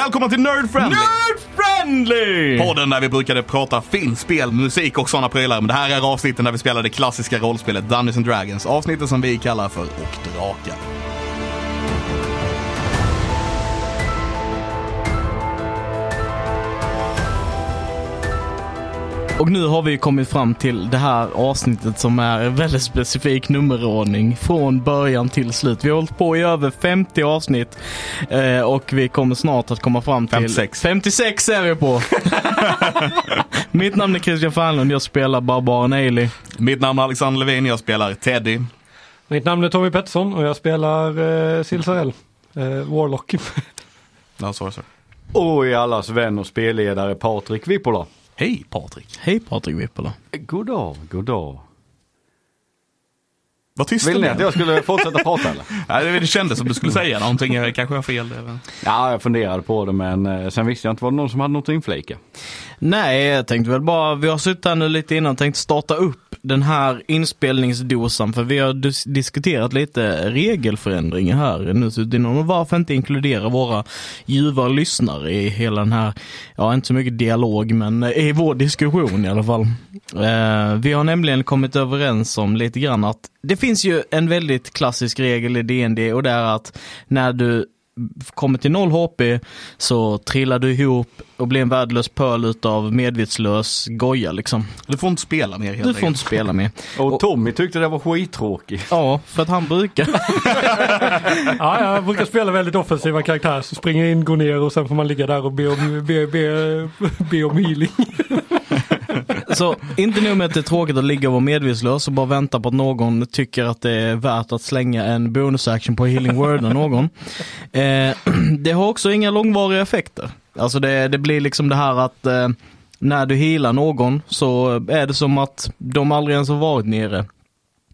Välkomna till Nerd Friendly! Nerd Friendly! Podden där vi brukade prata film, spel, musik och sådana prylar. Men det här är avsnitten där vi spelar det klassiska rollspelet Dungeons and Dragons. Avsnittet som vi kallar för Och Drakar. Och nu har vi kommit fram till det här avsnittet som är väldigt specifik nummerordning från början till slut. Vi har hållit på i över 50 avsnitt eh, och vi kommer snart att komma fram till 56. 56 är vi på! Mitt namn är Christian Fernlund, jag spelar Barbaren Ailey. Mitt namn är Alexander Levin, jag spelar Teddy. Mitt namn är Tommy Pettersson och jag spelar eh, Silsarell, eh, Warlock. Ja, sorry, sorry. Och i allas vän och spelledare Patrik Vippola. Hej Patrik. Hej Patrik Vippola. God dag, god dag. Vad tyst Vill ni att jag skulle fortsätta prata eller? Nej, det- kändes som du skulle säga någonting. Jag kanske har fel. Ja, jag funderade på det men eh, sen visste jag inte var det någon som hade något att inflika. Nej, jag tänkte väl bara, vi har suttit här nu lite innan och tänkt starta upp den här inspelningsdosan för vi har dis- diskuterat lite regelförändringar här nu suttit innan och varför inte inkludera våra ljuva lyssnare i hela den här, ja inte så mycket dialog men i vår diskussion i alla fall. Eh, vi har nämligen kommit överens om lite grann att det finns ju en väldigt klassisk regel i DND och det är att när du kommer till noll HP så trillar du ihop och blir en värdelös pöl utav medvetslös goja liksom. Du får inte spela mer helt Du får enkelt. inte spela med. Och Tommy tyckte det var skittråkigt. Ja, för att han brukar. ja, jag brukar spela väldigt offensiva karaktärer så springer in, går ner och sen får man ligga där och be om, be, be, be om healing. Så inte nog med att det är tråkigt att ligga och vara medvetslös och bara vänta på att någon tycker att det är värt att slänga en bonusaction på healing word av någon. Eh, det har också inga långvariga effekter. Alltså det, det blir liksom det här att eh, när du healar någon så är det som att de aldrig ens har varit nere.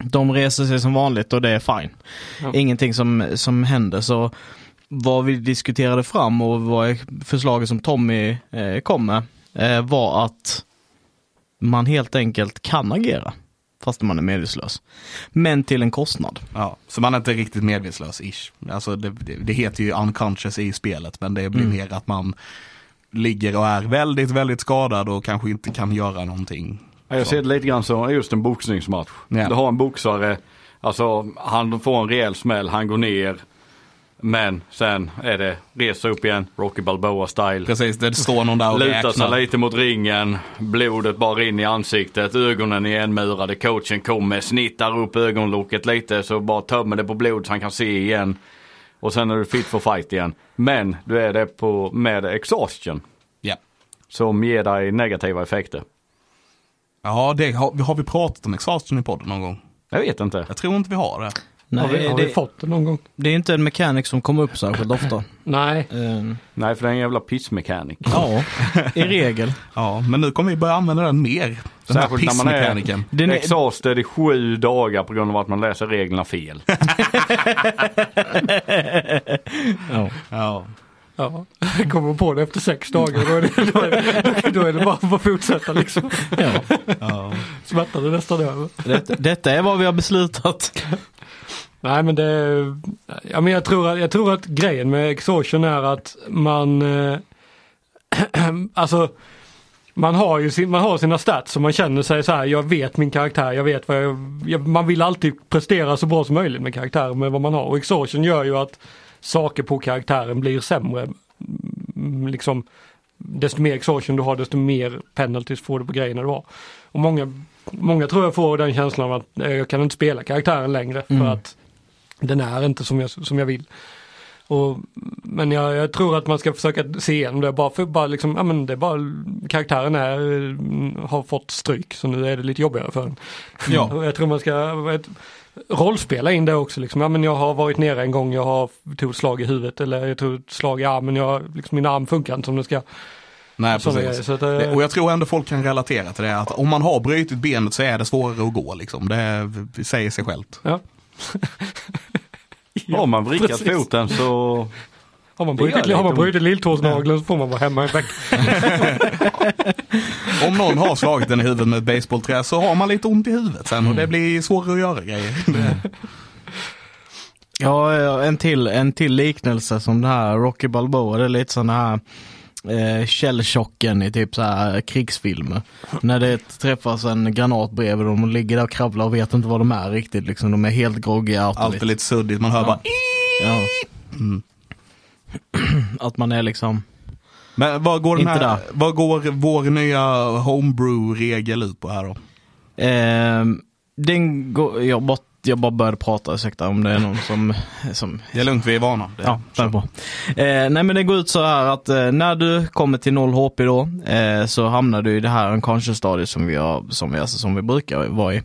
De reser sig som vanligt och det är fine. Ja. Ingenting som, som händer. Så vad vi diskuterade fram och vad förslaget som Tommy eh, kom med eh, var att man helt enkelt kan agera fast man är medvetslös. Men till en kostnad. Ja, så man är inte riktigt medvetslös ish. Alltså det, det, det heter ju unconscious i spelet men det blir Mm. mer att man ligger och är väldigt, väldigt skadad och kanske inte kan göra någonting. Ja, Jag ser det lite grann som just en boxningsmatch. Ja. Du har en boxare, alltså han får en rejäl smäll, han går ner. Men sen är det resa upp igen, Rocky Balboa style. Precis, det står någon där och Lutar sig lite mot ringen, blodet bara in i ansiktet, ögonen är igenmurade, coachen kommer, snittar upp ögonlocket lite så bara tömmer det på blod så han kan se igen. Och sen är du fit for fight igen. Men du är det på, med exhaustion Ja. som ger dig negativa effekter. Ja, det har, har vi pratat om exhaustion i podden någon gång? Jag vet inte. Jag tror inte vi har det. Nej, har vi, har vi det, fått det någon gång? det är inte en mekanik som kommer upp särskilt ofta. Nej. Eh, Nej för det är en jävla pissmekanik. ja, i regel. Ja, men nu kommer vi börja använda den mer. Den här Särskilt när man pissmekaniken. Är, Exhausted i sju dagar på grund av att man läser reglerna fel. ja. Ja. Ja, kommer på det efter sex dagar då är det, då är det, då är det bara att fortsätta liksom. Ja. Ja. Smärtan är nästan över. Det, detta är vad vi har beslutat. Nej men det, ja men jag tror att, jag tror att grejen med exhaustion är att man, eh, alltså man har ju sin, man har sina stats och man känner sig så här, jag vet min karaktär, jag vet vad jag, jag, man vill alltid prestera så bra som möjligt med karaktären med vad man har och exhaustion gör ju att saker på karaktären blir sämre. Mm, Liksom, desto mer exhaustion du har desto mer penalties får du på grejerna du har. Och många, många tror jag får den känslan av att jag kan inte spela karaktären längre för Mm. att den är inte som jag, som jag vill. Och, men jag, jag tror att man ska försöka se igenom det bara för bara liksom, ja men det är bara karaktären är, har fått stryk så nu är det lite jobbigare för en. Ja. Jag tror man ska vet, rollspela in det också liksom, ja men jag har varit nere en gång, jag har tog ett slag i huvudet eller jag tog ett slag i armen, jag, liksom, min arm funkar inte som den ska. Nej, precis. grejer, så att, eh, Det- Och jag tror ändå folk kan relatera till det. Att om man har brutit benet så är det svårare att gå. Liksom. Det säger sig självt. Ja. Har man vrickat precis. foten så Har man brutit, har man brutit lilltåsnageln så får man vara hemma i veckan. Om någon har slagit den i huvudet med ett basebollträ så har man lite ont i huvudet sen och det blir svårare att göra grejer. Ja, ja, en till, en till liknelse som det här Rocky Balboa, det är lite sån här eh, källchocken i typ så här krigsfilmer. När det träffas en granat bredvid dem och ligger där och kravlar och vet inte vad de är riktigt. Liksom, de är helt groggiga. Allt är lite suddigt, man hör bara Ja. Mm. Att man är liksom, Men vad går, den här, vad går vår nya homebrew-regel ut på här då? eh, den går, jag bara, jag bara började prata, ursäkta om det är någon som, som Det är lugnt, vi är vana. Det, Ja, det är bra. Eh, nej men det går ut så här att eh, när du kommer till 0 HP då eh, så hamnar du i det här unconscious stadiet som vi, har, som, vi, alltså, som vi brukar vara i.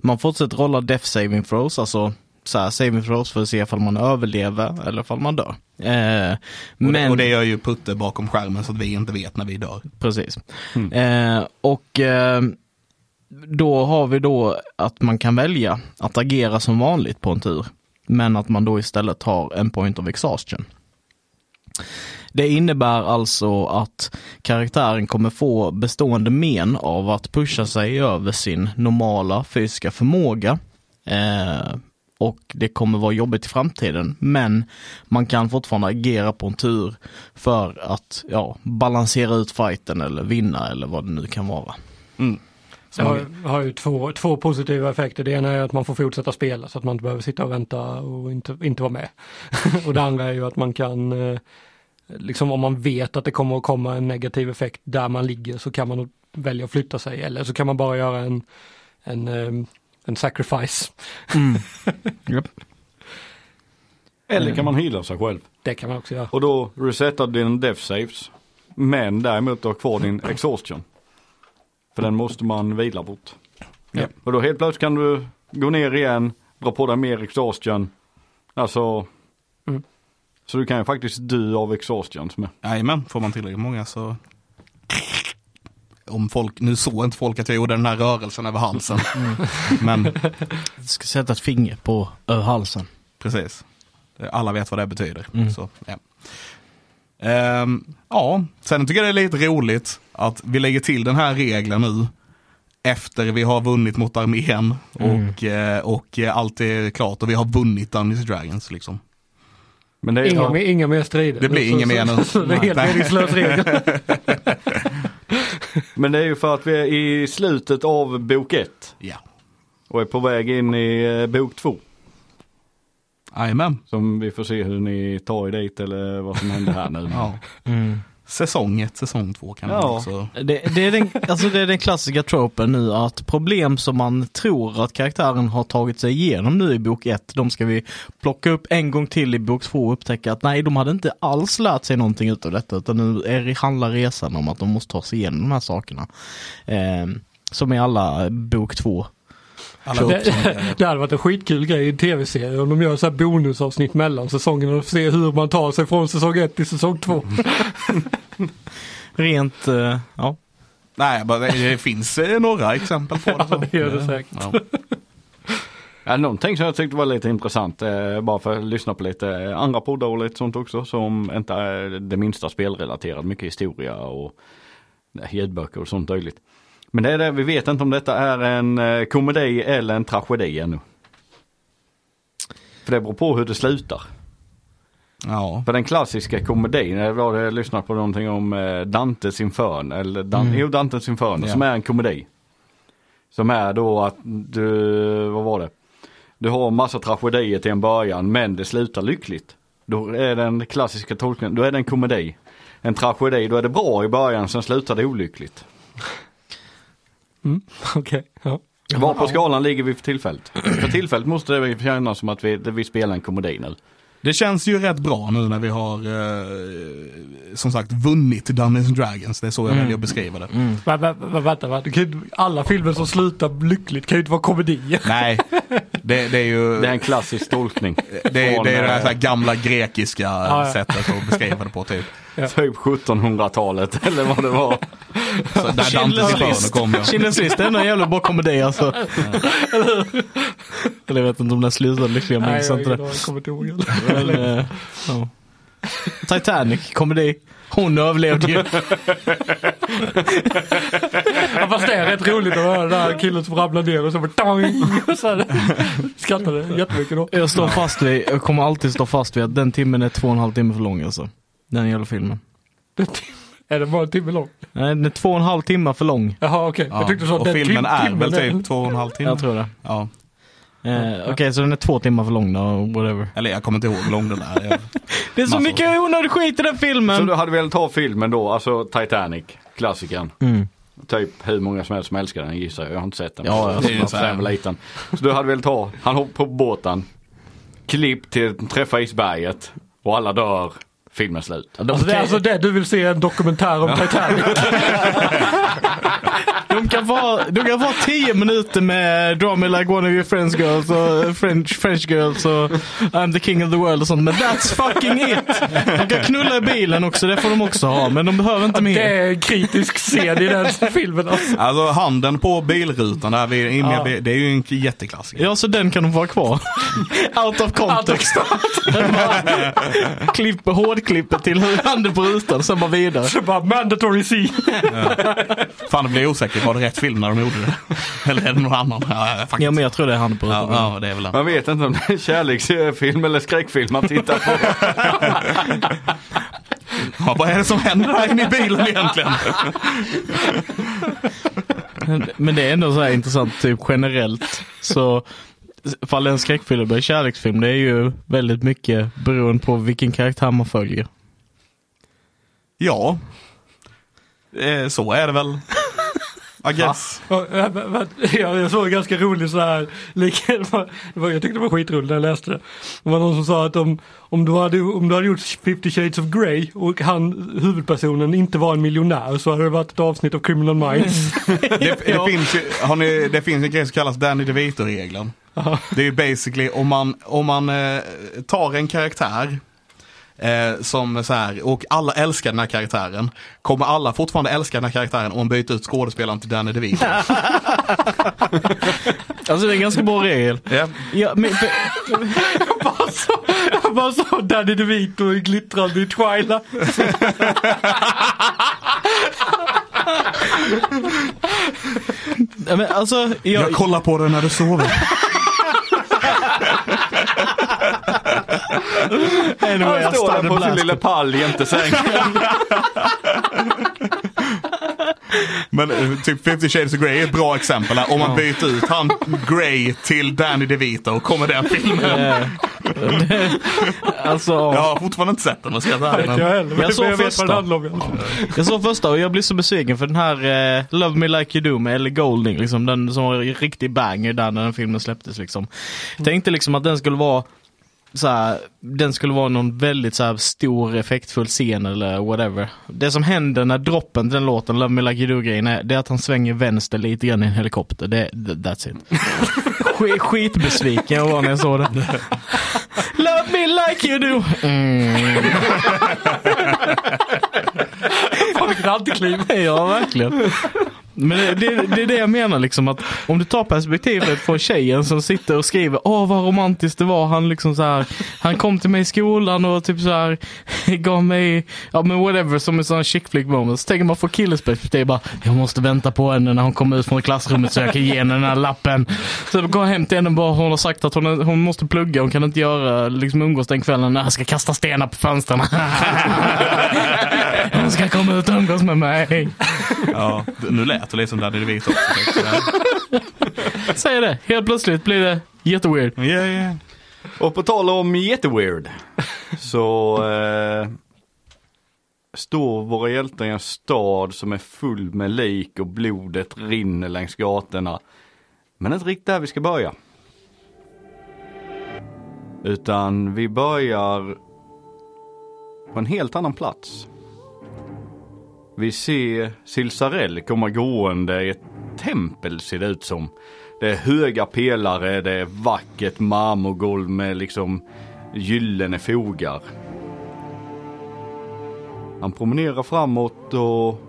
Man fortsätter rolla death saving throws, alltså så här, saving throws för att se ifall man överlever eller ifall man dör. Eh, och, men, det, och det gör ju Putte bakom skärmen så att vi inte vet när vi dör. Precis. Eh, och eh, då har vi då att man kan välja att agera som vanligt på en tur. Men att man då istället har en point of exhaustion. Det innebär alltså att karaktären kommer få bestående men av att pusha sig över sin normala fysiska förmåga. Eh, och det kommer vara jobbigt i framtiden. Men man kan fortfarande agera på en tur för att ja, balansera ut fighten eller vinna eller vad det nu kan vara. Mm. Det har, har ju två, två positiva effekter. Det ena är att man får fortsätta spela så att man inte behöver sitta och vänta och inte, inte vara med. och det andra är ju att man kan, eh, liksom om man vet att det kommer att komma en negativ effekt där man ligger så kan man välja att flytta sig eller så kan man bara göra en, en, eh, en sacrifice. Eller kan man heala sig själv. Det kan man också göra. Och då resetar din death saves. Men däremot du har kvar din exhaustion. För den måste man vila bort. Ja. Och då helt plötsligt kan du gå ner igen, dra på dig mer exhaustion. Alltså. Mm. Så du kan ju faktiskt dö av exhaustion. Jajamän, får man tillräckligt många så om folk, nu såg inte folk att jag gjorde den här rörelsen över halsen. Men Jag ska sätta ett finger på över halsen. precis. Alla vet vad det betyder. Mm. Så, ja. Ehm, ja, sen tycker jag det är lite roligt att vi lägger till den här regeln nu. Efter vi har vunnit mot armén och, eh, och eh, allt är klart och vi har vunnit Dungeons Dragons liksom. Men det är, Inga, ja, inga mer strider. Det blir inga mer nu. så Det är helt meningslös regel. men det är ju för att vi är i slutet av bok 1. Ja. Och är på väg in i eh, bok 2. Jajamän. Som vi får se hur ni tar er dit eller vad som händer här nu. Ja. Säsong 1, säsong 2 kan man Ja. också. Det, det, är den, alltså det är den klassiska tropen nu att problem som man tror att karaktären har tagit sig igenom nu i bok 1, de ska vi plocka upp en gång till i bok 2 och upptäcka att nej, de hade inte alls lärt sig någonting utav detta utan nu är, handlar resan om att de måste ta sig igenom de här sakerna. Eh, som i alla bok 2. Det, det hade varit en skitkul grej i en tv-serie om de gör så här bonusavsnitt mellan säsongerna och ser hur man tar sig från säsong 1 till säsong 2. Rent, eh, ja. Nej, bara, det, det finns eh, några exempel på det. Ja, det gör det säkert. Ja. Ja, någonting som jag tyckte var lite intressant, eh, bara för att lyssna på lite andra poddar och lite sånt också som inte är det minsta spelrelaterat, mycket historia och ljudböcker och sånt möjligt. Men det är det, vi vet inte om detta är en eh, komedi eller en tragedi ännu. För det beror på hur det slutar. Ja. För den klassiska komedin, jag lyssnade på någonting om eh, Dantes Inferno, eller Dan, jo, Dantes Inferno, Ja. som är en komedi. Som är då att du, vad var det? Du har massa tragedier till en början men det slutar lyckligt. Då är den klassiska tolkningen, då är det en komedi. En tragedi, då är det bra i början, sen slutar det olyckligt. Mm, Okej, ja. Var på skalan ligger vi för tillfället? för tillfället måste det kännas som att vi, vi spelar en komedi nu. Det känns ju rätt bra nu när vi har eh, som sagt vunnit Dungeons and Dragons. Det är så jag väljer att beskriva det. Men, men, men, vänta, vänta. Alla filmer som slutar lyckligt kan ju inte vara komedier. Nej, det, det är ju Det är en klassisk tolkning. det, det är det här, eh, så här gamla grekiska ja. sättet att beskriva det på typ. Typ 1700-talet eller vad det var. Så där Dantes list. kom jag. Schindler's list är en jävla bra komedi alltså. Eller jag vet inte om den slutade lyckliga, men Nej, minns jag, inte jag, det. jag kommer inte ihåg. Men, eh, ja. Titanic, komedi. Hon överlevde ju. Ja, fast det är rätt roligt att höra den här killen som ramlar ner och så bara tang, och så här, skrattade jättemycket då. Jag står fast vid, jag kommer alltid stå fast vid att den timmen är två och en halv timme för lång alltså. Den jävla filmen. Är det bara en timme lång? Nej, den är två och en halv timme för lång. Jaha okej, jag tyckte så. och den filmen tim- är väl är- typ två och en halv timme. Jag tror det. Ja. Eh, Okej, så den är två timmar för lång då, whatever. Eller jag kommer inte ihåg hur lång den är. Jag... Det är så Massor. mycket onödig skit i den filmen! Så du hade velat ta filmen då, alltså Titanic, klassikern. Mm. Typ hur många som helst som älskar den gissar jag. Jag har inte sett den. Ja, ja, det är så här. liten. Så du hade velat ta, han hoppar på båten, klipp till träffa isberget och alla dör, filmen slut. Alltså, det är alltså det du vill se en dokumentär om Titanic? de, kan få, de kan få tio minuter med Draw me like one of your friends girls och French, French girls och I'm the king of the world och sånt. Men that's fucking it! De kan knulla i bilen också, det får de också ha. Men de behöver inte Det mer. är en kritisk scen i den filmen alltså. Alltså handen på bilrutan där vid, in med, Ja. det är ju en jätteklassiker. Ja, så den kan de få ha kvar. Out of context. Klipp, hårdklippet till handen på rutan, sen bara vidare. Så bara mandatory scene. Fan, det blir osäkert. Var det rätt film när de gjorde det? Eller är det någon annan? Ja, faktiskt. Ja, men jag tror det är handen på ja, ja, det är väl. Man vet inte om det är en kärleksfilm eller skräckfilm man tittar på. Ja, vad är det som händer här inne i bilen egentligen? Men det är ändå så här intressant, typ generellt. Så fall en skräckfilm eller kärleksfilm, det är ju väldigt mycket beroende på vilken karaktär man följer. Ja, eh, så är det väl. I guess. Ja, jag såg en ganska rolig så här, det det jag tyckte det var skitroligt när jag läste det. Det var någon som sa att om, om, du, hade, om du hade gjort 50 shades of Grey och han, huvudpersonen inte var en miljonär så hade det varit ett avsnitt av Criminal Minds. Det, det, Ja. finns ju, har ni, det finns en grej som kallas Danny DeVito-regeln. Det är ju basically om man, om man eh, tar en karaktär eh, som så här, och alla älskar den här karaktären. Kommer alla fortfarande älska den här karaktären om man byter ut skådespelaren till Danny DeVito? Alltså det är en ganska bra regel. ja. Ja, men, för, bara så, bara så Danny DeVito i glittrande i Twilight. ja, men alltså, jag, Jag kollar på den när du sover. Anyway, Han jag står där på sin lilla pall jämte sängen. Men eh, typ 50 shades of Grey är ett bra exempel. Om man byter ut han Grey till Danny DeVito kommer den filmen. Det- Alltså, Jag har fortfarande inte sett den, men ska jag jag heller, Jag jag, såg jag första. om. Jag såg första och jag blev så besviken för den här eh, Love Me Like You Do med Ellie Goulding, liksom, den som var en riktig banger där när den filmen släpptes. Liksom. Tänkte liksom att den skulle vara så här, den skulle vara någon väldigt så här, stor effektfull scen eller whatever. Det som händer när droppen till den låten, Love Me Like You Do grejen, är, det är att han svänger vänster lite grann i en helikopter. Det, th- that's it. Sk- skitbesviken jag var när jag såg det. Love me like you do. Mm. Fan vilket antikliv. Ja, verkligen. Men det, det, det är det jag menar liksom att om du tar perspektivet från tjejen som sitter och skriver åh vad romantiskt det var. Han liksom så här, han kom till mig i skolan och typ så här gav mig, ja men whatever som en sån chick flick moment. Så tänker man från killens perspektiv bara, jag måste vänta på henne när hon kommer ut från klassrummet så jag kan ge henne den här lappen. Så jag går hem till henne och bara, hon har sagt att hon, hon måste plugga, hon kan inte göra, liksom umgås den kvällen jag ska kasta stenar på fönstren. hon ska komma ut och umgås med mig. ja, nu lät det lite som Danny DeVito också. Säger det. Helt plötsligt blir det jätteweird. ja. ja. Och på tal om jätteweird. Så eh, står våra hjältar i en stad som är full med lik och blodet rinner längs gatorna. Men inte riktigt där vi ska börja. Utan vi börjar på en helt annan plats. Vi ser Silsarell komma gående i ett tempel ser det ut som. Det är höga pelare, det är vackert marmorgolv med liksom gyllene fogar. Han promenerar framåt och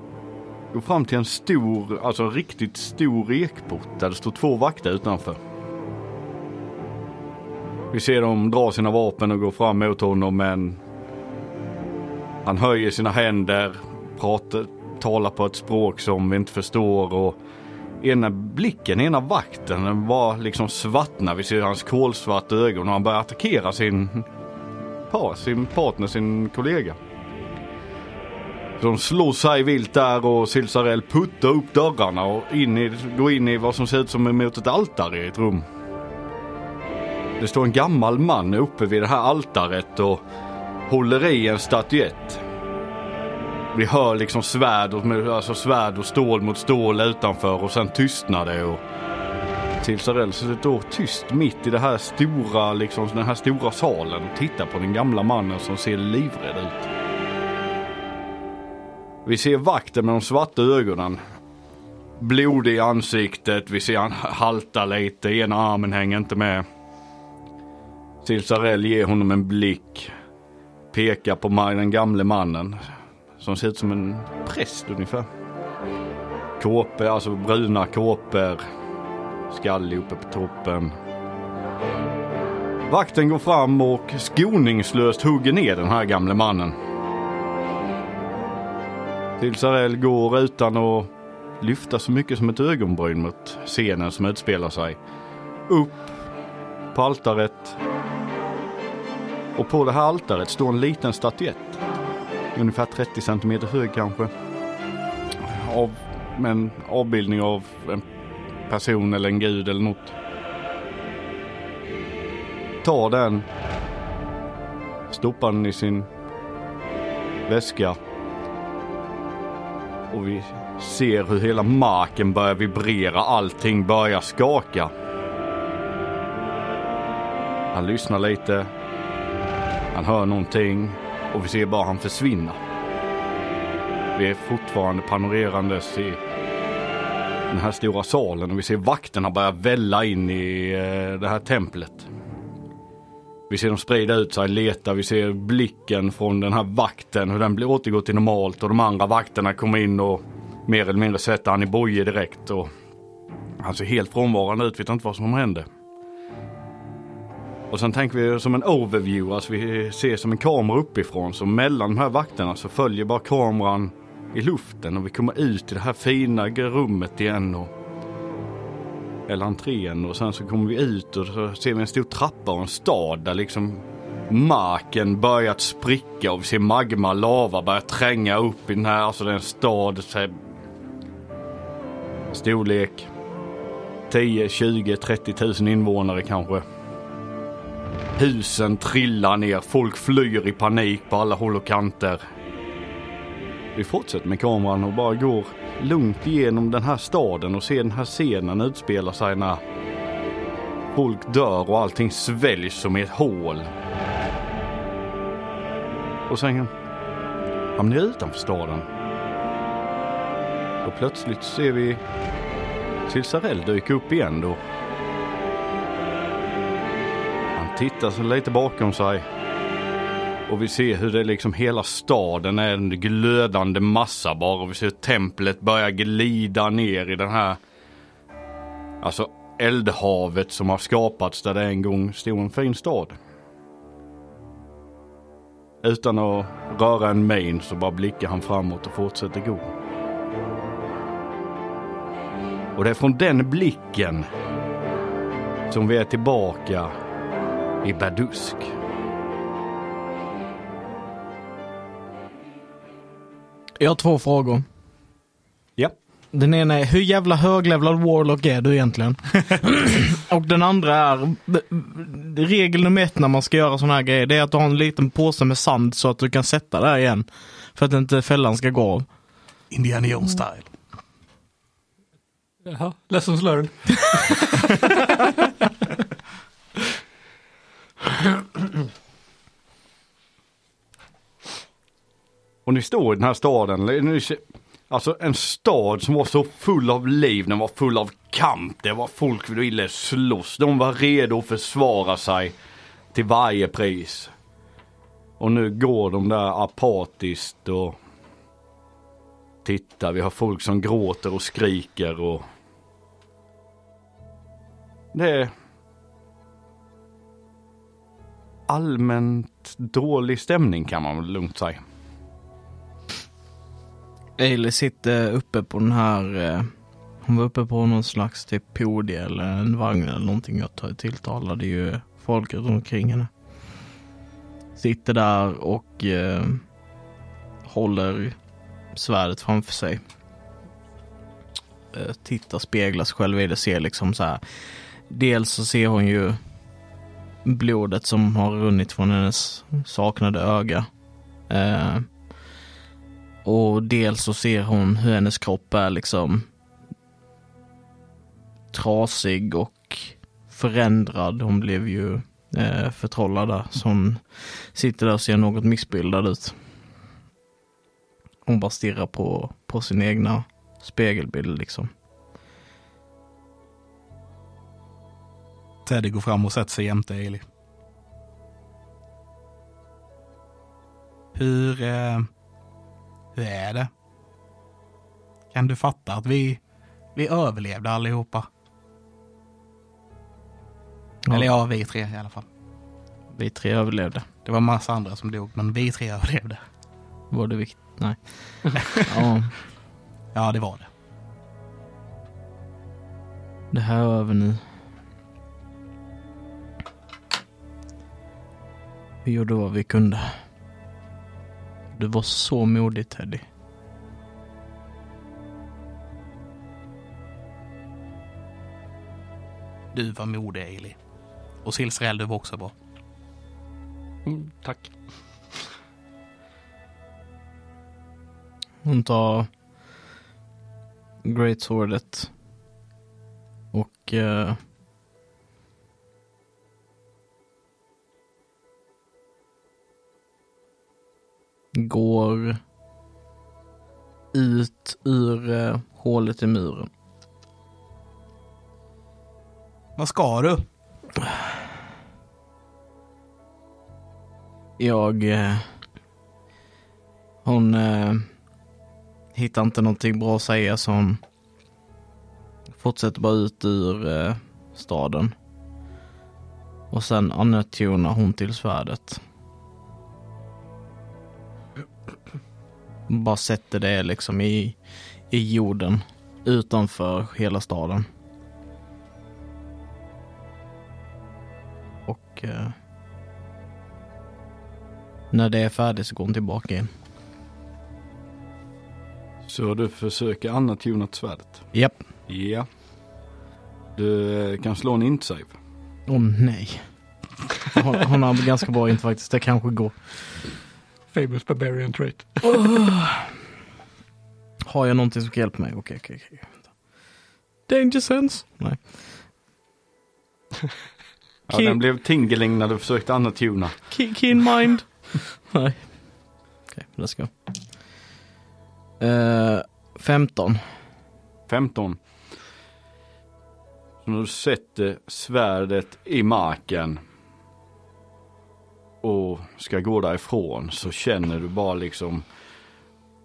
går fram till en stor, alltså en riktigt stor ekport där det står två vakter utanför. Vi ser dem dra sina vapen och gå fram mot honom men Han höjer sina händer, pratar, talar på ett språk som vi inte förstår och ena blicken, ena vakten den var liksom svartna. Vi ser hans kolsvarta ögon och han börjar attackera sin, par, sin partner, sin kollega. De slår sig vilt där och Silsarell puttar upp dörrarna och in i, går in i vad som ser ut som emot ett altare i ett rum. Det står en gammal man uppe vid det här altaret och håller i en statyett. Vi hör liksom svärd och, alltså svärd och stål mot stål utanför och sen tystnar det. Och Silsarell står tyst mitt i det här stora, liksom, den här stora salen och tittar på den gamla mannen som ser livrädd ut. Vi ser vakten med de svarta ögonen. Blod i ansiktet, vi ser han halta lite, ena armen hänger inte med. Silsarell ger honom en blick. Pekar på den gamle mannen. Som ser ut som en präst ungefär. Kåpor, alltså bruna kåpor. Skallig uppe på toppen. Vakten går fram och skoningslöst hugger ner den här gamle mannen. Tilsarell går utan att lyfta så mycket som ett ögonbryn mot scenen som utspelar sig. Upp på altaret. Och på det här altaret står en liten statyett. Ungefär 30 centimeter hög kanske. Av, med en avbildning av en person eller en gud eller något. Tar den. Stoppar den i sin väska. Och vi ser hur hela marken börjar vibrera. Allting börjar skaka. Han lyssnar lite. Han hör någonting och vi ser bara han försvinna. Vi är fortfarande panorerandes i den här stora salen och vi ser vakterna börja välla in i eh, det här templet. Vi ser dem sprida ut sig, leta, vi ser blicken från den här vakten, hur den blir återgår till normalt och de andra vakterna kommer in och mer eller mindre sätter han i boje direkt. Och han ser helt frånvarande ut, vet inte vad som händer. Och sen tänker vi som en overview, alltså vi ser som en kamera uppifrån. Så mellan de här vakterna så följer bara kameran i luften och vi kommer ut i det här fina rummet igen. Och, eller entrén och sen så kommer vi ut och så ser vi en stor trappa och en stad där liksom marken börjat spricka och vi ser magma, lava börja tränga upp i den här, alltså det är en stad. Så här, storlek 10, 20, 30 tusen invånare kanske. Husen trillar ner, folk flyr i panik på alla håll och kanter. Vi fortsätter med kameran och bara går lugnt igenom den här staden och ser den här scenen utspela sig när folk dör och allting sväljs som i ett hål. Och sen hamnar jag utanför staden. Och plötsligt ser vi Silsarell dyka upp igen då tittar sig lite bakom sig. Och vi ser hur det liksom hela staden är en glödande massa bara. Och vi ser hur templet börjar glida ner i den här, alltså eldhavet som har skapats där det en gång stod en fin stad. Utan att röra en min så bara blickar han framåt och fortsätter gå. Och det är från den blicken som vi är tillbaka i Badusk. Jag har två frågor. Ja. Den ena är, hur jävla höglevlad Warlock är du egentligen? och den andra är, regel nummer ett när man ska göra sådana här grejer, det är att du har en liten påse med sand så att du kan sätta där igen. För att inte fällan ska gå av. Indiana Jones style. Jaha, lessons learned. Och ni står i den här staden. Alltså en stad som var så full av liv, den var full av kamp. Det var folk som ville slåss. De var redo att försvara sig till varje pris. Och nu går de där apatiskt och tittar. Vi har folk som gråter och skriker och det allmänt dålig stämning kan man väl lugnt säga. Ailey sitter uppe på den här, eh, hon var uppe på någon slags typ podie eller en vagn eller någonting. Jag tilltalade ju folk runt omkring henne. Sitter där och eh, håller svärdet framför sig. Eh, tittar, speglar sig själv i det, ser liksom så här. Dels så ser hon ju blodet som har runnit från hennes saknade öga. Eh, och dels så ser hon hur hennes kropp är liksom trasig och förändrad. Hon blev ju eh, förtrollad där. Så hon sitter där och ser något missbildad ut. Hon bara stirrar på, på sin egna spegelbild liksom. Teddy går fram och sätter sig jämte Ailey. Hur, eh, hur är det? Kan du fatta att vi, vi överlevde allihopa? Eller ja, vi tre i alla fall. Vi tre överlevde. Det var massa andra som dog, men vi tre överlevde. Var det viktigt? Nej. ja, Ja, det var det. det här är över nu. Vi gjorde vad vi kunde. Du var så modig Teddy. Du var modig, Ailey. Och Silsrell, du var också bra. Mm, tack. Hon tar Great Swordet och eh, går ut ur eh, hålet i muren. Vad ska du? Jag... Eh, hon eh, hittar inte någonting bra att säga så hon fortsätter bara ut ur eh, staden. Och sen anatunar hon till svärdet. Bara sätter det liksom i, i jorden utanför hela staden. Och eh, när det är färdigt så går hon tillbaka in. Så du försöker annat tunat svärdet? Japp. Ja. Du eh, kan slå en int-save. Åh nej. Hon, hon har ganska bra inte faktiskt. Det kanske går. Famous Barbarian trait. Har jag någonting som kan hjälpa mig? Okej, okej, okej. Danger sense? Nej. Ja, den blev tingling när du försökte annat tuna. Ke- Keen mind? Nej. Okej, let's go. Uh, 15. 15. Så när du sätter svärdet i marken och ska gå därifrån så känner du bara liksom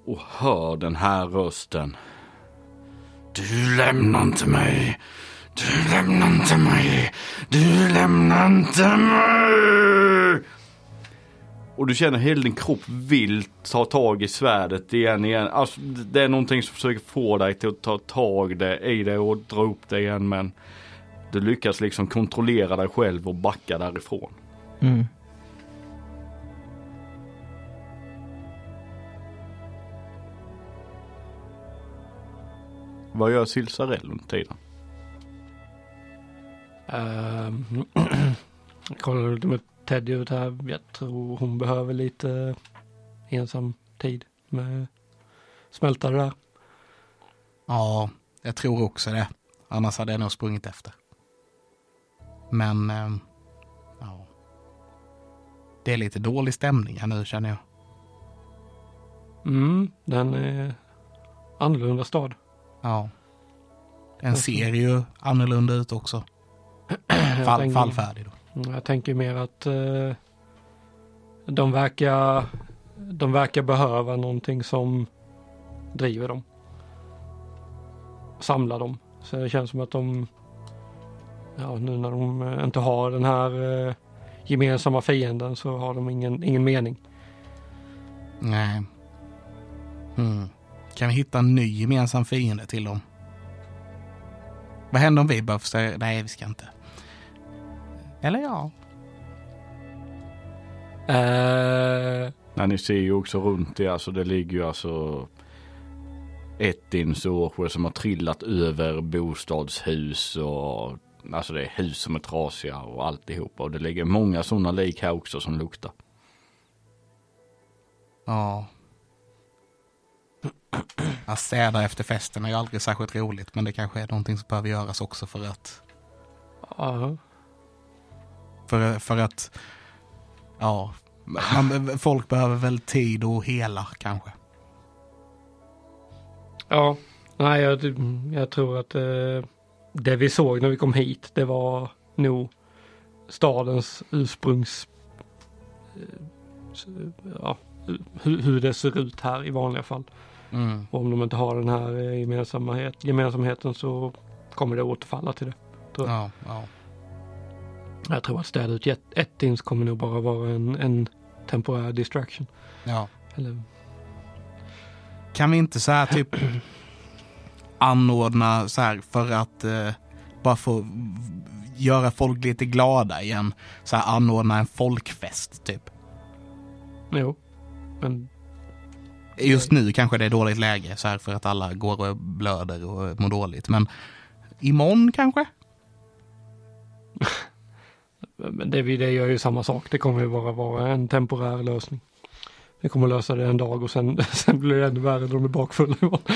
och hör den här rösten. Du lämnar inte mig. Du lämnar inte mig. Du lämnar inte mig. Och du känner hela din kropp vill ta tag i svärdet igen igen. Alltså det är någonting som försöker få dig till att ta tag det, i det och dra upp det igen men du lyckas liksom kontrollera dig själv och backa därifrån. Mm. Vad gör Silsarell under tiden? Jag kollar lite med Teddy ut här. Jag tror hon behöver lite ensam tid med smälta det där. Ja, jag tror också det. Annars hade jag nog sprungit efter. Men, ehm, ja. Det är lite dålig stämning här nu känner jag. Mm, den är annorlunda stad. Ja. Den ser ju annorlunda ut också. Fall, tänker- fallfärdig då. Jag tänker mer att eh, de verkar de verkar behöva någonting som driver dem. Samlar dem. Så det känns som att de ja, nu när de inte har den här eh, gemensamma fienden så har de ingen, ingen mening. Nej. Mm. Kan vi hitta en ny gemensam fiende till dem? Vad händer om vi bara försöker... Nej, vi ska inte. Eller ja. Eh, Nej, ni ser ju också runt det, alltså det ligger ju alltså ett insårsjö som har trillat över bostadshus och alltså det är hus som är trasiga och alltihopa och det ligger många sådana lik här också som luktar. Ja. Att städa efter festen är ju aldrig särskilt roligt, men det kanske är någonting som behöver göras också för att... ja. För, för att... Ja. Man, folk behöver väl tid att hela kanske. Ja, nej jag, jag tror att eh, det vi såg när vi kom hit det var nog stadens ursprungs... Eh, ja, hur, hur det ser ut här i vanliga fall. Mm. Om de inte har den här eh, gemensamhet, gemensamheten så kommer det återfalla till det. Ja, ja. Jag tror att städa ut ett, ett dins kommer nog bara vara en, en temporär distraction. ja. Eller, Kan vi inte så här typ anordna så här för att eh, bara få göra folk lite glada igen. Så här anordna en folkfest typ. jo, men Just nu kanske det är dåligt läge så här för att alla går och blöder och mår dåligt. Men imorgon kanske? Men det, vi- det gör ju samma sak. Det kommer ju bara vara en temporär lösning. Vi kommer lösa det en dag och sen, sen blir det ännu värre när de är bakfulla imorgon.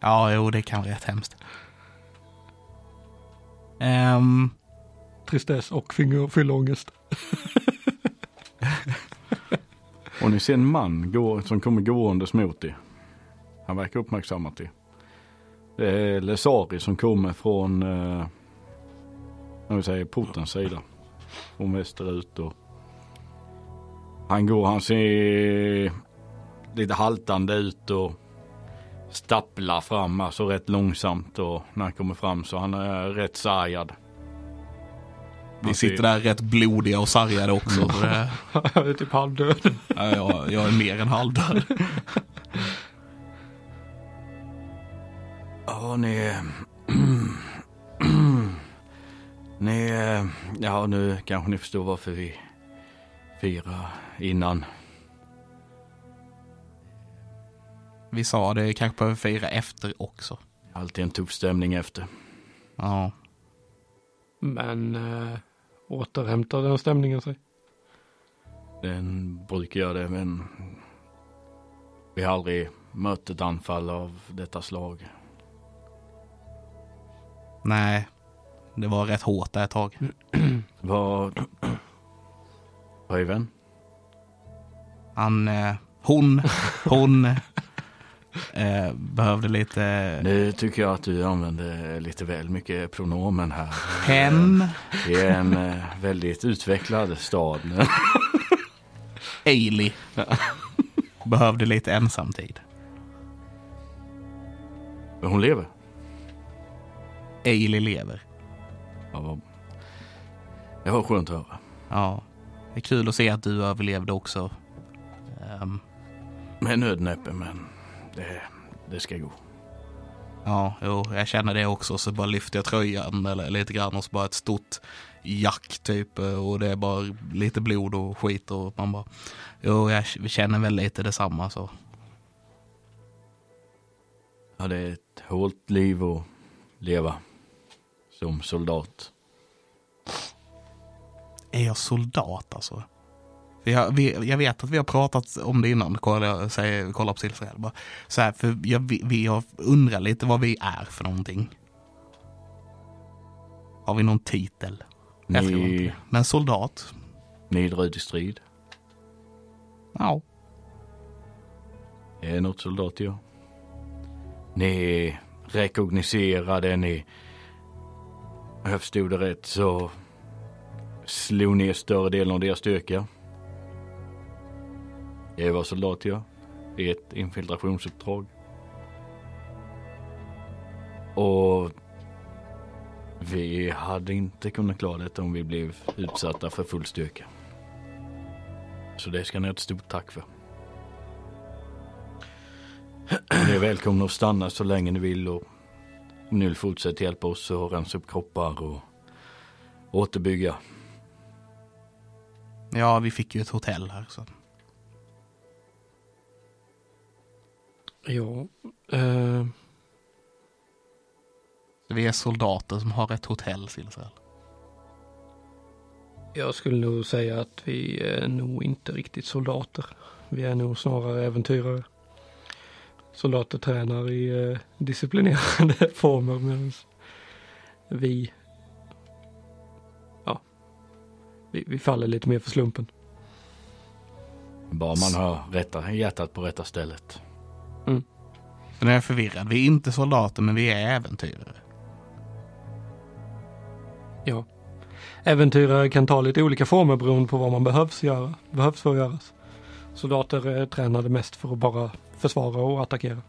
Ja, jo, det kan vara rätt hemskt. Ehm, Tristess och fyllångest. Och ni ser en man gå, som kommer gåendes mot er. Han verkar uppmärksammat er. Det är Lesari som kommer från, eh, vi säger portens sida. Från västerut och han går, han ser lite haltande ut och stapplar fram, alltså rätt långsamt och när han kommer fram så han är rätt sargad vi sitter där rätt blodiga och sargade också. Det, Jag är typ halvdöd. ja, jag, jag är mer än halvdöd. Ja, ni... ni... Ja, nu kanske ni förstår varför vi firar innan. Vi sa det kanske behöver fira efter också. Alltid en tuff stämning efter. Ja, Men äh, återhämtar den stämningen sig? Den brukar göra det, men vi har aldrig mött ett anfall av detta slag. nej. Det var rätt hårt där ett tag. Vad... Vad är vän? Han, eh, hon, hon eh, behövde lite Nu tycker jag att du använder lite väl mycket pronomen här. hen, Det är en eh, väldigt utvecklad stad. Ailey. Behövde lite ensamtid. Men hon lever. Ailey lever. Ja, vad... Det var skönt att höra. Ja, det är kul att se att du överlevde också. Ehm, Med nödnäppe, men det, det ska gå. ja, jo, jag känner det också. Så bara lyfter jag tröjan eller lite grann och så bara ett stort jack typ. Och det är bara lite blod och skit och man bara, jo, jag känner väl lite detsamma så. Ja, det är ett hårt liv att leva som soldat. Är jag soldat alltså? Jag, vi, jag vet att vi har pratat om det innan, kolla, säger, kolla på. Bara, så här, för jag, vi, har undrar lite vad vi är för någonting. Har vi någon titel? Jag tror inte Ni, det. Men soldat? ni dröjde i strid. Ja. Det är något soldat gör. Ni rekogniserade, ni... Om jag förstod det rätt så slog ner större delen av deras styrka. Jag är soldat jag. I ett infiltrationsuppdrag. Och vi hade inte kunnat klara detta om vi blev utsatta för full styrka. Så det ska ni ha ett stort tack för. Ni är välkomna att stanna så länge ni vill och ni vill fortsätta hjälpa oss att rensa upp kroppar och återbygga. Ja, vi fick ju ett hotell här. Så. Ja. Eh, Vi är soldater som har ett hotell, Silsel. jag skulle nog säga att vi är nog inte riktigt soldater. Vi är nog snarare äventyrare. Soldater tränar i eh, disciplinerande former medan vi ja, vi, vi faller lite mer för slumpen. Bara man har rätta, hjärtat på rätta stället. Så nu är jag förvirrad. Vi är inte soldater, men vi är äventyrare. Ja. Äventyrare kan ta lite olika former beroende på vad man behövs göra. Behövs för att göras. Soldater är tränade mest för att bara försvara och attackera.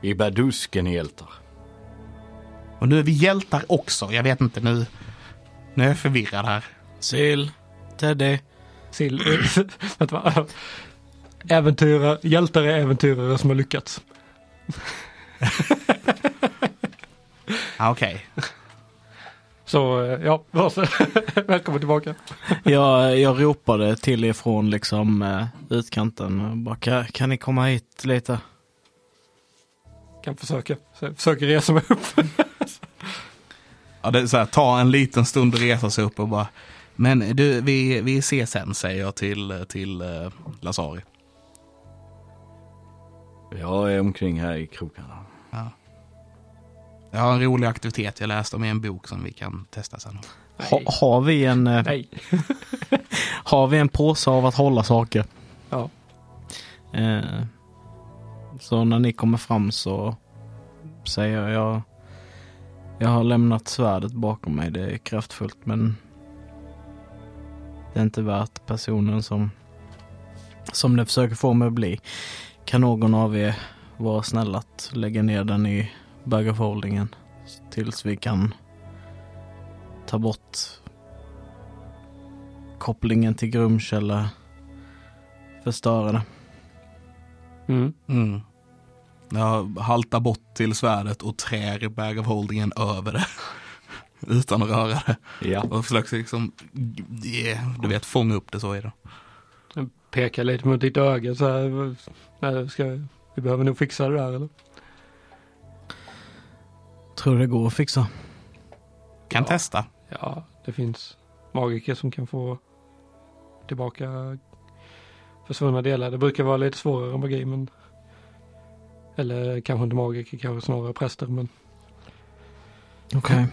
Vi bär dusken hjältar. Och nu är vi hjältar också. Jag vet inte, nu, nu är jag förvirrad här. Sil, Teddy. Sill, du vad? Äventyrare, hjältar är äventyrare som har lyckats. Ah, Okej. Så eh, ja, varsågod. välkommen tillbaka. Jag, jag ropade till er från liksom eh, utkanten. Bara, kan, kan ni komma hit lite? Kan försöka, försöker resa mig upp. Ja, det är så här, ta en liten stund och resa sig upp och bara. Men du, vi, vi ses sen, säger jag till, till uh, Lasari. Jag är omkring här i krokarna. Jag har en rolig aktivitet jag läste om i en bok som vi kan testa sen. Ha, har, vi en, eh, Nej. har vi en påse av att hålla saker? Ja. Eh, så när ni kommer fram så säger jag jag har lämnat svärdet bakom mig. Det är kraftfullt men det är inte värt personen som som det försöker få mig att bli. Kan någon av er vara snäll att lägga ner den i bag of holdingen tills vi kan ta bort kopplingen till Grumsh eller förstöra det. Mm. Mm. Jag haltar bort till svärdet och trär bag of holdingen över det. Utan att röra det. Ja. Och försöker liksom, yeah, du vet, fånga upp det så i det. Jag pekar lite mot ditt öga så här. Nej, ska, vi behöver nog fixa det där eller? Tror det går att fixa. Kan Ja. testa. Ja, det finns magiker som kan få tillbaka försvunna delar. Det brukar vara lite svårare än magi men eller kanske inte magiker, kanske snarare präster men Okej.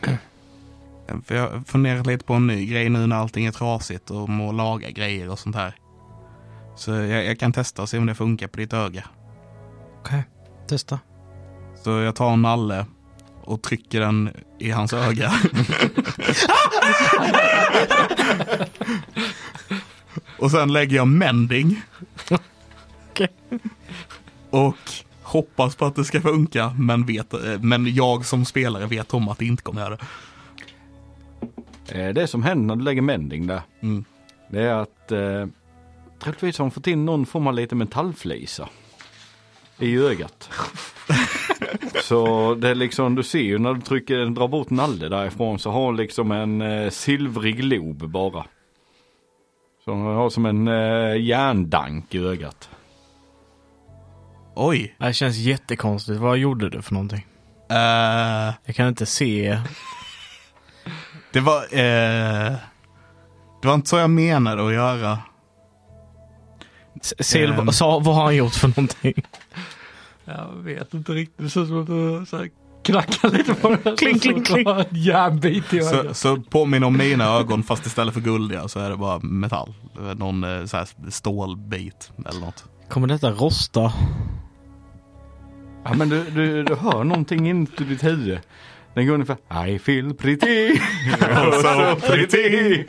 För jag har funderat lite på en ny grej nu när allting är trasigt och må laga grejer och sånt här. Så jag, jag kan testa och se om det funkar på ditt öga. Okej. Testa. Så jag tar en nalle och trycker den i hans öga. och sen lägger jag mending. Okej. Och hoppas på att det ska funka, men, vet, eh, men jag som spelare vet om att det inte kommer göra det. Eh, Det som händer när du lägger mending där. Mm. Det är att eh, troligtvis har de fått in någon form av lite metallflisa i ögat. så det är liksom, du ser ju när du trycker, drar bort nalle därifrån så har hon liksom en eh, silvrig lob bara. Så hon har som en eh, järndank i ögat. Oj. Det här känns jättekonstigt. Vad gjorde du för någonting? Eh, Jag kan inte se. det var... eh, det var inte så jag menade att göra. S- Sil, Ehm. sa, vad har han gjort för någonting? jag vet inte riktigt. Det ser som att du så knackar lite på det. Kling, kling, kling. En järnbit i Så, ögat. så påminner om mina ögon fast istället för guldiga så är det bara metall. Någon eh, så här stålbit eller något. Kommer detta rosta? Ja men du, du, du hör någonting in i ditt huvud. Den går ungefär I feel pretty. so pretty.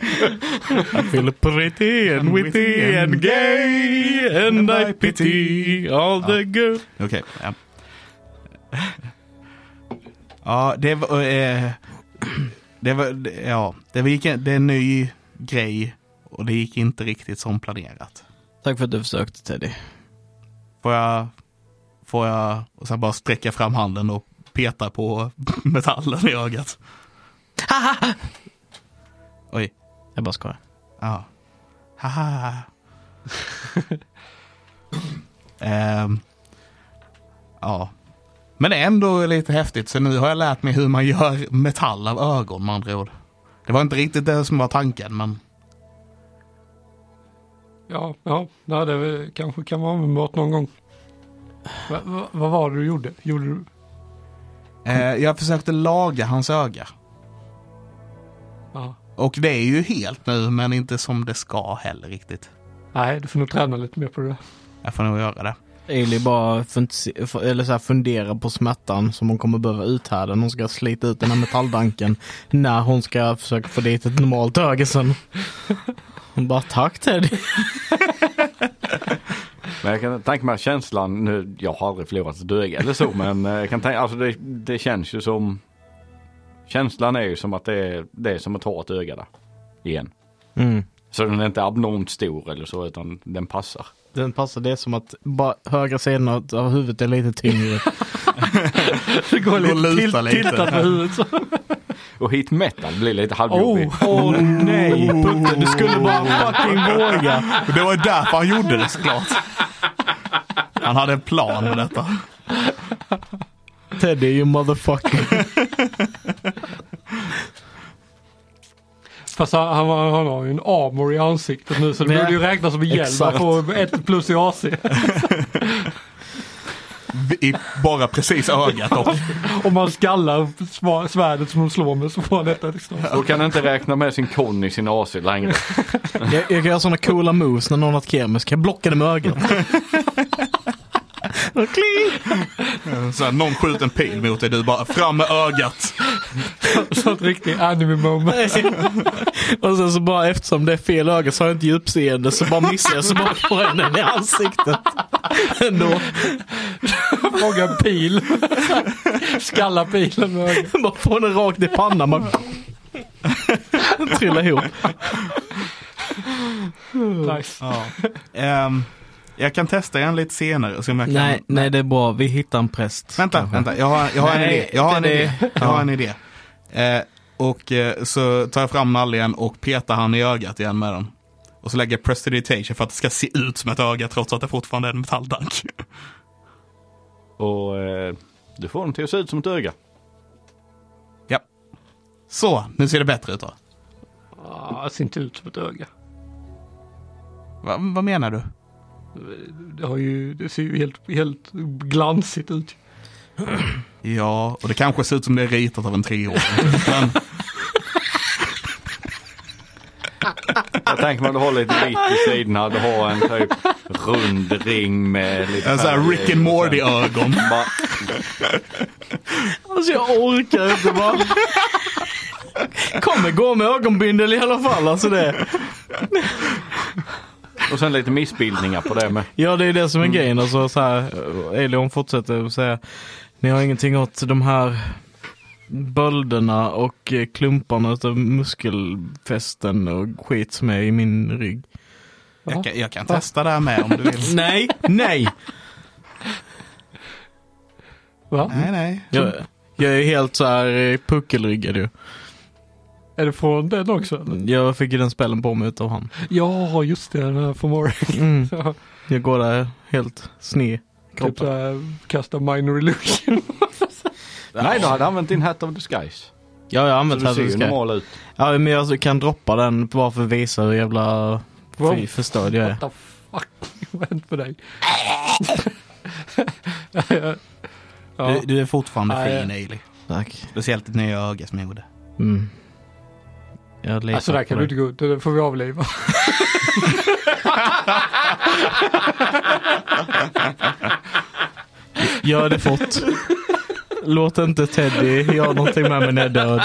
I feel pretty and witty and gay and I pity all the good. Okej. ja. ja, det var... Eh, det var... Ja, det, var, gick, det är en ny grej och det gick inte riktigt som planerat. Tack för att du försökte Teddy. Får jag, får jag och sen bara sträcka fram handen och peta på metallen i ögat. Oj, Jag bara skojar. ja. Haha. Ehm, ja. Men det är ändå lite häftigt, så nu har jag lärt mig hur man gör metall av ögon med andra ord. Det var inte riktigt det som var tanken, men Ja, ja, det kanske kan vara användbart någon gång. Va, va, vad var det du gjorde? Gjorde du? Eh, jag försökte laga hans öga. Ja. Och det är ju helt nu, men inte som det ska heller riktigt. Nej, du får nog träna lite mer på det. Jag får nog göra det. Ailey bara eller så här funderar på smärtan som hon kommer behöva uthärda när hon ska slita ut den här metalldanken när hon ska försöka få dit ett normalt öga sen. Hon bara tack Teddy. Men jag kan tänka mig känslan, nu, jag har aldrig förlorat ett öga eller så men eh, jag kan tänka, alltså det, det känns ju som Känslan är ju som att det är, det är som att ha ett öga där. Igen. Mm. Så den är inte abnormt stor eller så utan den passar. Den passar, det är som att bara högra sidan av huvudet är lite tyngre. Det går lite, luta till, lite. tiltat med huvudet. Så. Och hit metal blir lite halvjobbig. Oh, Åh nej, Putte, du skulle bara fucking våga. Det var ju därför han gjorde det såklart. Han hade en plan med detta. Teddy, you motherfucker. Fast han, han, har- han har ju en armor i ansiktet nu så det borde ju räknas som en hjälm. Han får ett plus i AC. I bara precis ögat och Om man skallar svärdet som de slår med så får han detta extra. Då kan han inte räkna med sin kon i sin AC längre. Jag, jag kan göra sådana coola moves när någon har ett kemiskt. Kan jag blocka det med ögat? Så här, någon skjuter en pil mot dig, du bara fram med ögat. Så ett riktigt anime moment. Och sen så bara eftersom det är fel öga så har jag inte djupseende så bara missar jag så bara får jag den i ansiktet. Ändå. Fånga pil. Skalla pilen med ögat. Bara får den rakt i pannan. Man trillar ihop. Nice. Ja. Ehm, jag kan testa igen lite senare och se om jag kan. Nej, nej det är bra. Vi hittar en präst. Vänta, kanske. vänta. Jag har, jag har en Nej, idé. Jag har en idé. Jag har en idé. Eh, och eh, så tar jag fram nallen och petar han i ögat igen med den. Och så lägger jag prestidigitation för att det ska se ut som ett öga trots att det fortfarande är en metalldank. Och eh, du får den till att se ut som ett öga. ja. Så, nu ser det bättre ut då. Ah, det ser inte ut som ett öga. Va, vad menar du? Det, har ju, det ser ju helt, helt glansigt ut. Ja, och det kanske ser ut som det är ritat av en treåring. Men Jag tänker du har lite vitt i sidorna. Du har en typ rund ring med lite en sån här Rick and Morty-ögon. Bara, Alltså jag orkar inte bara. Kommer gå med ögonbindel i alla fall. Alltså det. Och sen lite missbildningar på det med. Ja det är det som är grejen. Alltså, så här, Elion fortsätter att säga. Ni har ingenting åt de här bölderna och eh, klumparna av muskelfästen och skit som är i min rygg. Jag kan, jag kan testa det här med om du vill. Nej, nej! Va? Nej, nej. Jag, jag är helt så här eh, puckelryggad ju. Är det från den också? eller? Jag fick ju den spällen på mig utav han. Ja, just det. Den här Fomori. Mm. Ja, Jag går där helt sned. typ såhär, kasta minor illusion. Nej, du hade använt din Hat of Disguise. Ja, jag har använt du här ser ju så ska. normal ut. Ja, men jag kan droppa den bara för att visa hur jävla Wow. fy förstörd jag är. What the fuck? Vad har hänt med dig? ja. Du, du är fortfarande fin, Ailey. Tack. Speciellt ditt nya öga som jag gjorde. Mm. Jag Alltså där kan du inte gå ut, det får vi avliva. Gör det fort. Låt inte Teddy göra någonting med mig när jag är död.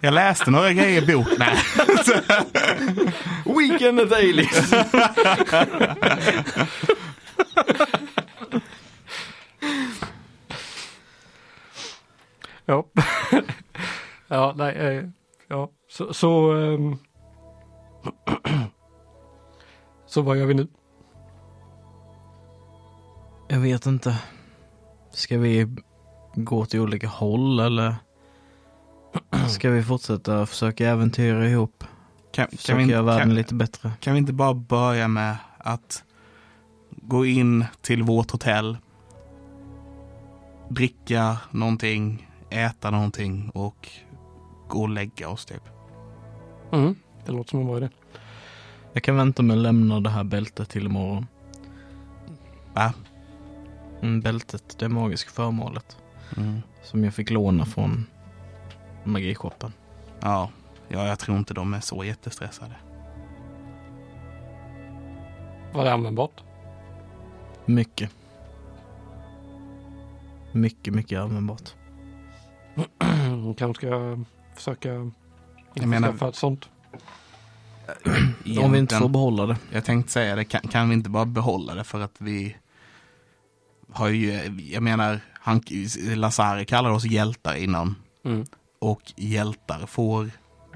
Jag läste några grejer i bok. Nej. Weekend at Aileys. Ja. Ja, nej. Eh, ja, så... Så, ehm, så vad gör vi nu? Jag vet inte. Ska vi gå till olika håll eller ska vi fortsätta försöka äventyra ihop? Kan, kan, Försöka vi, inte- göra världen kan, lite bättre? kan vi inte bara börja med att gå in till vårt hotell, dricka någonting, äta någonting och gå och lägga oss typ. Mm. Det låter som en bra idé. Jag kan vänta med att lämna det här bältet till imorgon. Va? Mm, bältet, det magiska föremålet. Mm. Som jag fick låna från magishoppen. Ja, ja, jag tror inte de är så jättestressade. Var det användbart? Mycket. Mycket, mycket användbart. Kanske ska försöka Jag menar- sånt. Om vi inte får behålla det. Jag tänkte säga det, kan, kan vi inte bara behålla det för att vi har ju, jag menar, han, Lazare kallade oss hjältar innan. Mm. Och hjältar får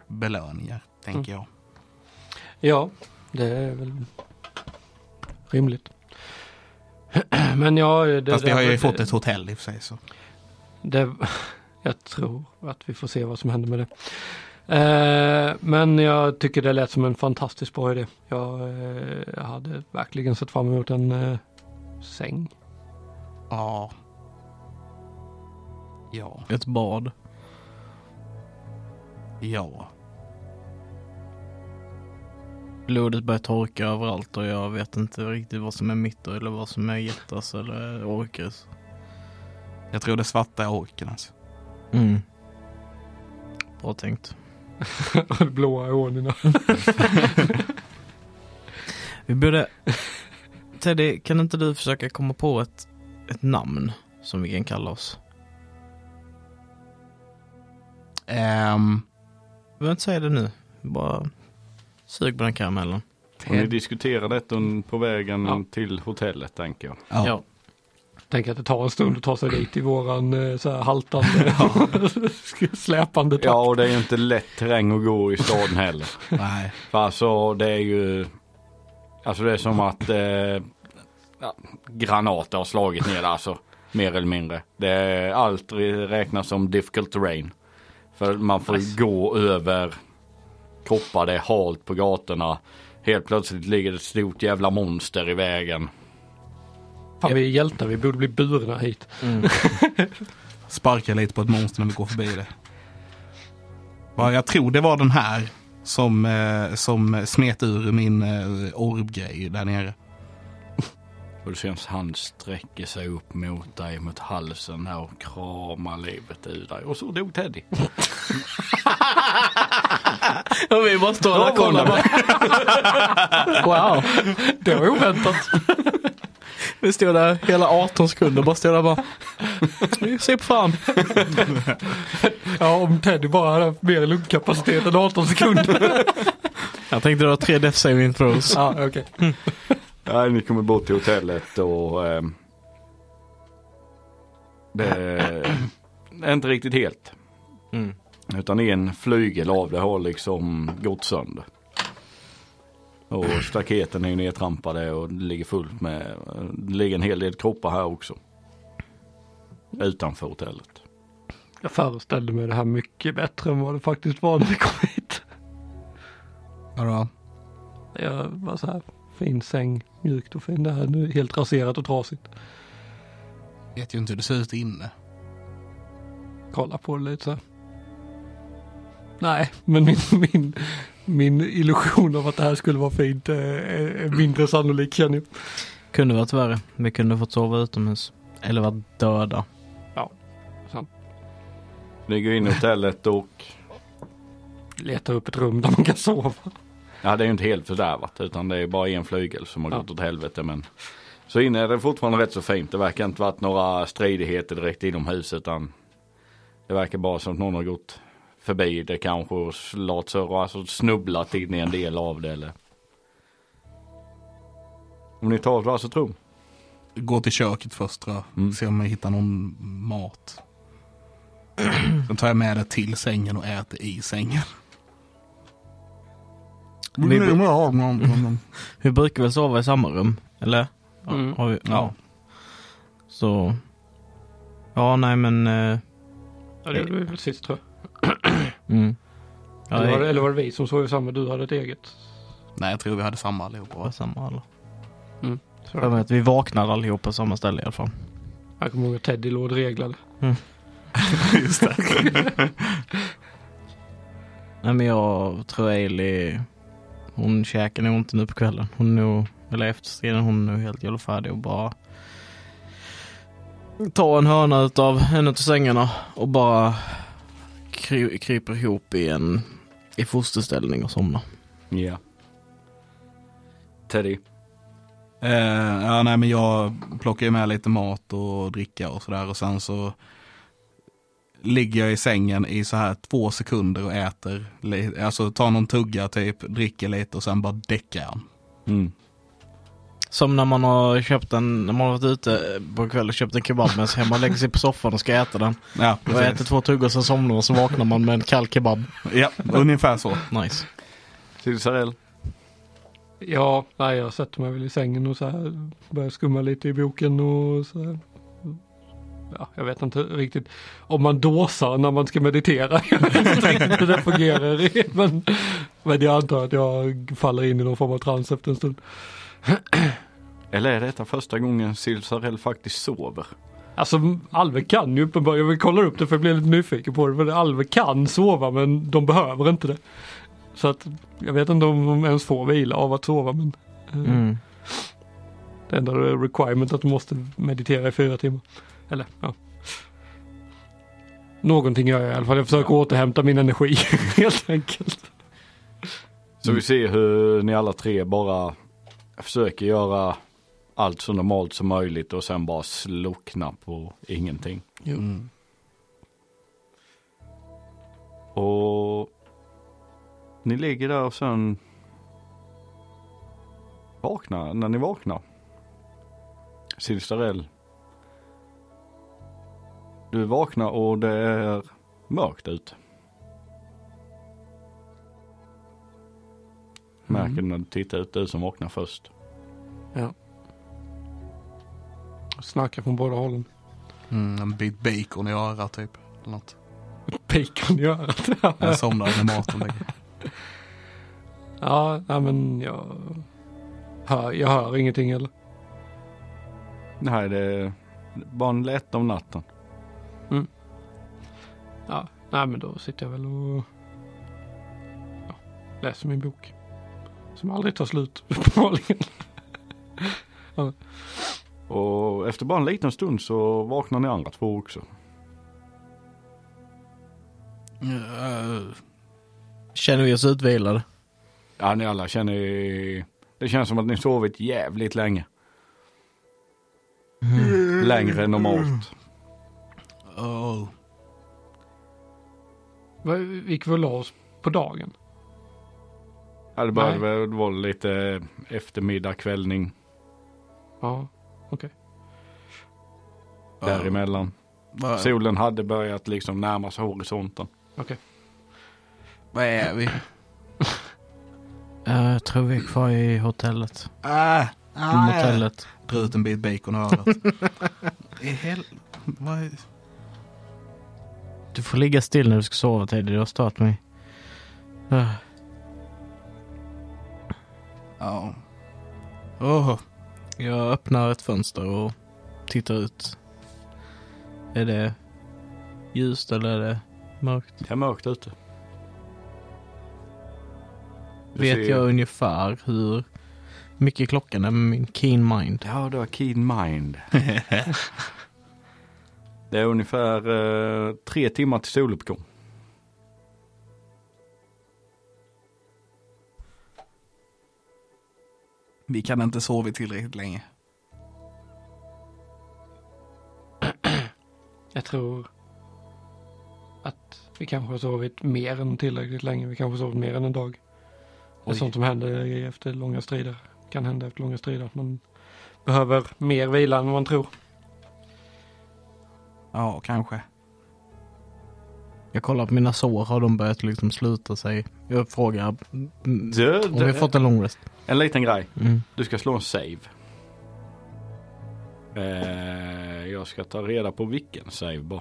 belöningar, tänker jag. Ja, det är väl rimligt. Men ja, det, Fast vi har ju det- fått ett hotell i och för sig. Så. Det, jag tror att vi får se vad som händer med det. Eh, men jag tycker det lät som en fantastiskt bra idé. Jag, eh, hade verkligen sett fram emot en eh, säng. Ja. Ja. Ett bad. Ja. Blodet börjar torka överallt och jag vet inte riktigt vad som är mitt eller vad som är Jettas eller Orkes. Jag tror det svarta är orken alltså. Mm. Bra tänkt. Och blåa ögonen. Vi borde... Teddy, kan inte du försöka komma på ett, ett namn som vi kan kalla oss? Ehm, Vi behöver inte säga det nu. Bara sug på den karamellen. Och ni diskuterar detta på vägen Ja. till hotellet tänker jag. ja. Tänk att det tar en stund att ta sig dit i våran eh, så här haltande, släpande takt. Ja, och det är ju inte lätt terräng att gå i staden heller. Nej. För alltså det är ju, alltså det är som att eh, ja, granater har slagit ner alltså. Mer eller mindre. Det är, allt räknas som difficult terrain. För man får Nice. gå över kroppar, det är halt på gatorna. Helt plötsligt ligger det ett stort jävla monster i vägen. Fan vi är hjältar, vi borde bli burna hit. Sparka lite på ett monster när vi går förbi det. Ja, jag tror det var den här som, eh, som smet ur min eh, orbgrej där nere. Och du ser hans hand sträcker sig upp mot dig, mot halsen här och kramar livet ur dig. Och så dog Teddy. Och vi bara står där och kollar. wow. Det var oväntat. Vi stod där hela 18 sekunder bara stod där bara. Se på fan. Ja, om Teddy bara hade haft mer lungkapacitet än 18 sekunder. Jag tänkte var tre death saving throws. ja, okej. Nej, ni kommer bort till hotellet och ehm, det är inte riktigt helt. Mm. Utan en flygel av det har liksom gått sönder. Och staketen är ju nedtrampade och det ligger fullt med, det ligger en hel del kroppar här också. Utanför hotellet. Jag föreställde mig det här mycket bättre än vad det faktiskt var när vi kom hit. Vadå? Jag var så här, fin säng, mjukt och fin. Det här nu är helt raserat och trasigt. Vet ju inte hur det ser ut inne. Kolla på det lite så här. Nej, men min, min, min illusion av att det här skulle vara fint eh, är, är mindre sannolik känner jag. Kunde varit värre. Vi kunde fått sova utomhus. Eller varit döda. Ni går in i hotellet och Leta upp ett rum där man kan sova. Ja det är ju inte helt fördärvat utan det är bara en flygel som har Ja. gått åt helvete men Så inne är det fortfarande rätt så fint. Det verkar inte varit några stridigheter direkt inomhus utan Det verkar bara som att någon har gått förbi det kanske och slagit så, alltså snubblat in i en del av det eller Om ni tar ett varsitt rum. Gå till köket först tror jag. Mm. Se om jag hittar någon mat. Sen tar jag med det till sängen och äter i sängen. Vi- Mm. Vi brukar väl sova i samma rum? Eller? Ja, Mm. har vi, ja. Ja. Så... Ja, nej men... eh, Ja, det gjorde vi väl sist tror jag. Mm. Ja, Eller var, det, eller var det vi som sov samma? Du hade ett eget? Nej, jag tror vi hade samma allihopa. var va? samma alla. Så. För mig att vi vaknade allihopa på samma ställe i alla fall. Jag kommer ihåg att Teddy låg och reglade. Just det. Nej men jag tror Ailey, hon käkar nog inte nu på kvällen. Hon är nog, eller efter striden, hon är nog helt jävla färdig och bara ta en hörna utav en av sängarna och bara kry, kryper ihop i en i fosterställning och somnar. Ja. Teddy. Eh, ja, nej, men jag plockar ju med lite mat och dricka och sådär och sen så ligger jag i sängen i så här två sekunder och äter, alltså tar någon tugga typ, dricker lite och sen bara däckar jag. Mm. Som när man har köpt en, när man har varit ute på kvällen och köpt en kebab men så hemma lägger sig på soffan och ska äta den. Ja, Och äter precis. två tuggor och sen somnar man och så vaknar man med en kall kebab. Ja, ungefär så. Nice. Silsarell. Ja, nej jag sätter mig väl i sängen och så här börjar skumma lite i boken och så här. Ja, jag vet inte riktigt om man dåsar när man ska meditera. Jag vet inte riktigt hur det fungerar. Men, men jag antar att jag faller in i någon form av trans efter en stund. Eller är detta första gången Silsarell faktiskt sover? Alltså Alve kan ju uppenbarligen, jag vill kolla upp det för jag blir lite nyfiken på det. Men Alve kan sova men de behöver inte det. Så att jag vet inte om de ens får vila av att sova men eh, Mm. Det enda requirement att du måste meditera i fyra timmar. Eller ja. Någonting gör jag i alla fall. Jag försöker återhämta min energi helt enkelt. Så vi ser hur ni alla tre bara försöker göra allt så normalt som möjligt och sen bara slockna på ingenting. Mm. Och ni ligger där och sen vaknar, när ni vaknar. Silsarell. Du vaknar och det är mörkt ute. Märker du när du tittar ut, du som vaknar först. Snackar från båda hållen. Mm, en bit bacon i örat typ. Eller något. Bacon i örat. Jag somnar när maten ligger. ja, nej, men jag hör, jag hör ingenting eller. Nej, det är bara en lätt om natten. Ja, nej men då sitter jag väl och ja, läser min bok. Som aldrig tar slut uppenbarligen. Och efter bara en liten stund så vaknar ni andra två också. Uh, Känner vi oss utvilade? Ja, ni alla känner Det känns som att ni sovit jävligt länge. Längre än normalt. oh. Vi gick väl oss på dagen? Ja, det började Nej. väl vara lite eftermiddag, kvällning Ja, okej. däremellan. Vad, Solen hade börjat liksom närma sig horisonten. Okej. vad är vi? Eh, Jag tror vi är kvar i hotellet. Ah, I ah, motellet. Dra ut en bit bacon i örat. I hel... Vad är... Du får ligga still när du ska sova Teddy, du har stört mig. Uh, Ja. Oh. Jag öppnar ett fönster och tittar ut. Är det ljust eller är det mörkt? Det är mörkt ute. Du Vet ser- jag ungefär hur mycket klockan är med min keen mind? Ja, du har keen mind. det är ungefär eh, tre timmar till soluppgång. Vi kan inte sova tillräckligt länge. Jag tror att vi kanske har sovit mer än tillräckligt länge. Vi kanske har sovit mer än en dag. Det är sånt som händer efter långa strider. Kan hända efter långa strider. Att man behöver mer vila än man tror. Ja, kanske. Jag kollar på mina sår, har de börjat liksom sluta sig? Jag frågar Du, om vi har fått en lång rest. En liten grej. Mm. Du ska slå en save. Eh, Jag ska ta reda på vilken save bara.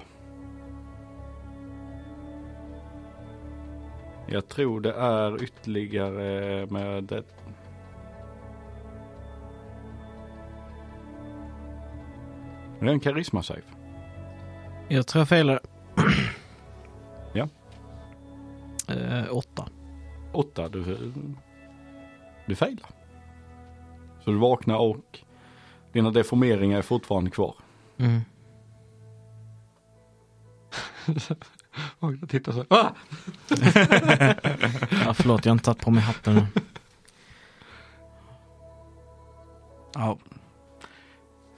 Jag tror det är ytterligare med ett... Det är en karisma save. Jag tror jag failar. Ja. Eh, åtta. Åtta, du, du failar. Så du vaknar och dina deformeringar är fortfarande kvar. Mm. Och jag tittar så. Ah! Ja, förlåt, jag har inte tagit på mig hatten. Ja.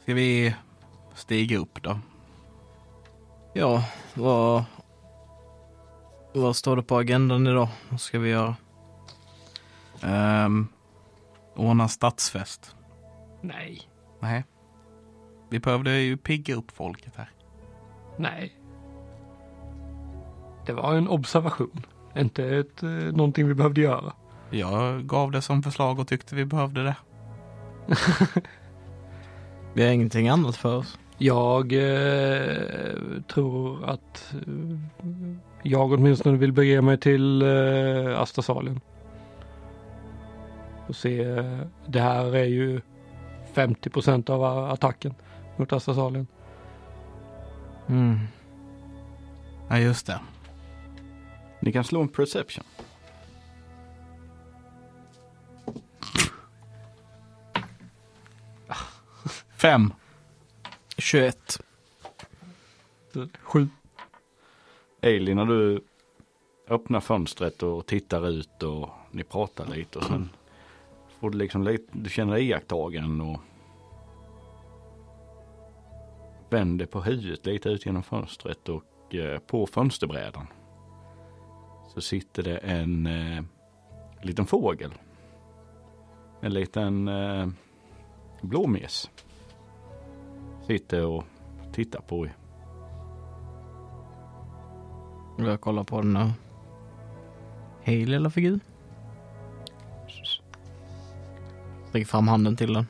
Ska vi stiga upp då? Ja, vad... Vad står det på agendan idag? Vad ska vi göra? Um, ordna stadsfest. Nej, Nej. Vi behövde ju pigga upp folket här. nej. Det var en observation. Inte ett, eh, någonting vi behövde göra. Jag gav det som förslag och tyckte vi behövde det. Vi har ingenting annat för oss. Jag eh, tror att eh, jag åtminstone vill bege mig till eh, Astasalen. Och se, det här är ju 50 procent av attacken mot Astasalen. Mm. Ja, just det. Ni kan slå en perception. Fem. 21. Så, Sju. Ailey, när du öppnar fönstret och tittar ut och ni pratar lite och sen och du liksom du känner dig iakttagen och vänder på huvudet lite ut genom fönstret och eh, på fönsterbrädan så sitter det en eh, liten fågel. En liten eh, blåmes. Sitter och tittar på er. Jag kollar på den och... Hej lilla figur. Sträcker fram handen till den.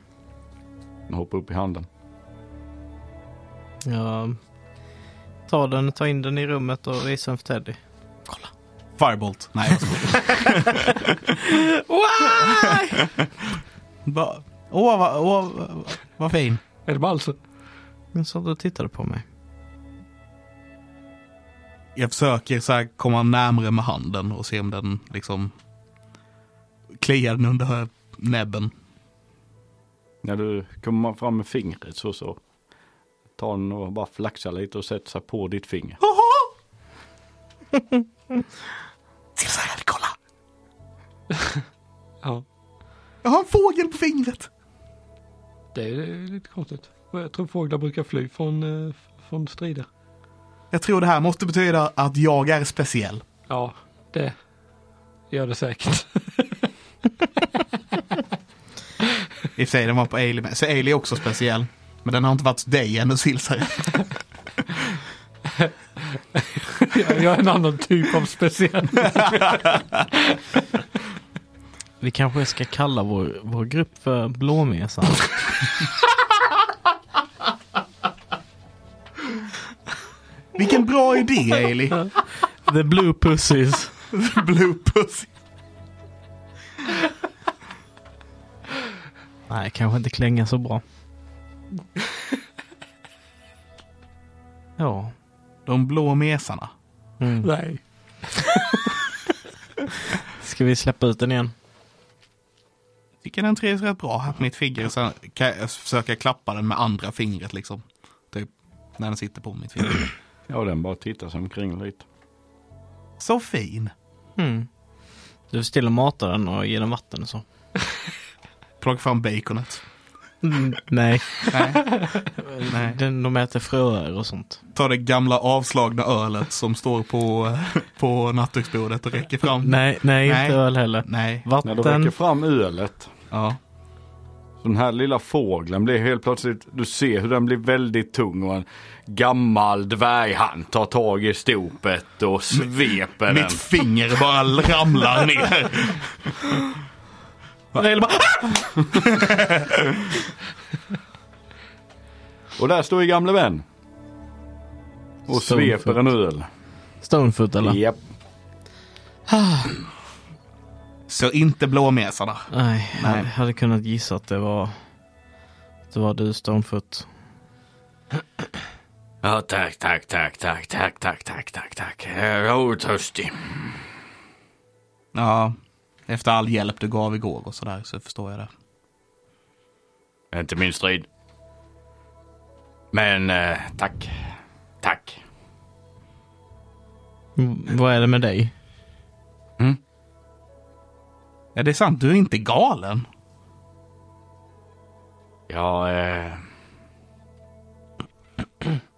Den hoppar upp i handen. Jag tar den, tar in den i rummet och visar den för Teddy. Kolla. Firebolt. Nej, jag skojar. Bara, Åh, vad, åh, vad- vad fin. Är det Balser? Den satt och tittade på mig. Jag försöker så här komma närmre med handen och se om den liksom kliar den under näbben. När du kommer fram med fingret så så tar den och bara flaxar lite och sätter sig på ditt finger. Silsarell, kolla! Ja. Jag har en fågel på fingret. Det är lite konstigt. Jag tror fåglar brukar fly från, eh, från strider. Jag tror det här måste betyda att jag är speciell. Ja, det gör det säkert. I och för sig, den var på Ailey med. Så Ailey är också speciell. Men den har inte varit hos dig ännu, Silsarell. jag jag är en annan typ av speciell. Vi kanske ska kalla vår, vår grupp för Blåmesan. Vilken bra idé, Ailey. The Blue Pussies. Blue Pussy. Nej, kanske inte klänga så bra. Ja. De blå mesarna. Mm. Nej. Ska vi släppa ut den igen? Tycker den trivs rätt bra här på mitt finger. Sen kan jag försöka klappa den med andra fingret liksom. Typ när den sitter på mitt finger. Ja, den bara tittar sig omkring lite. Så fin. Mm. Du får till och mata den och ge den vatten och så. Plocka fram baconet. Mm, nej. Nej. Den, de äter fröer och sånt. Ta det gamla avslagna ölet som står på, på nattduksbordet och räcker fram. Nej, nej, Nej. inte öl heller. Nej. När du Vatten. räcker fram ölet. Ja. Så den här lilla fågeln blir helt plötsligt, du ser hur den blir väldigt tung och en gammal dvärghand tar tag i stopet och sveper den. Mitt finger bara ramlar ner. Och bara, "Ah!" Och där står ju gamle vän. Och Stonefoot. sveper en öl. Stonefoot eller? Japp. Så inte blåmesarna. Nej, jag Nej. hade- hade kunnat gissa att det var, att det var du Stonefoot. Ja, tack, tack, tack, tack, tack, tack, tack, tack, tack. Jag är otörstig. Ja, efter all hjälp du gav igår och sådär så förstår jag det. Inte min strid. Men eh, tack. Tack. Mm, Vad är det med dig? Ja, det är sant. Du är inte galen. Jag... Eh,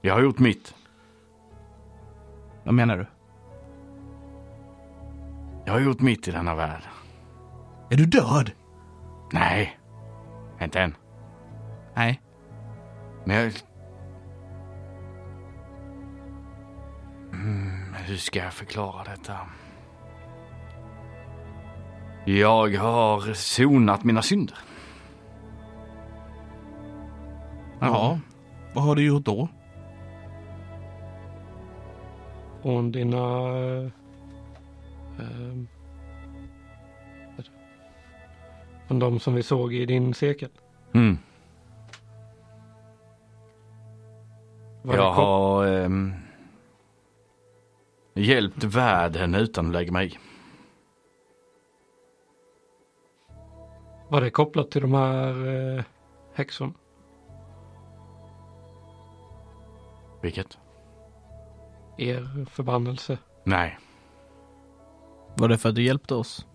jag har gjort mitt. Vad menar du? Jag har gjort mitt i denna värld. Är du död? Nej. Inte än. Nej. Men jag... Mm, hur ska jag förklara detta? Jag har sonat mina synder. Jaha. Vad har du gjort då? Från dina... eh, från de som vi såg i din cirkel. Mm. Var Jag har ehm, hjälpt världen utan att lägga mig. Var det kopplat till de här eh, häxorna? Vilket? Er förbannelse? Nej, Var det för att du hjälpte oss?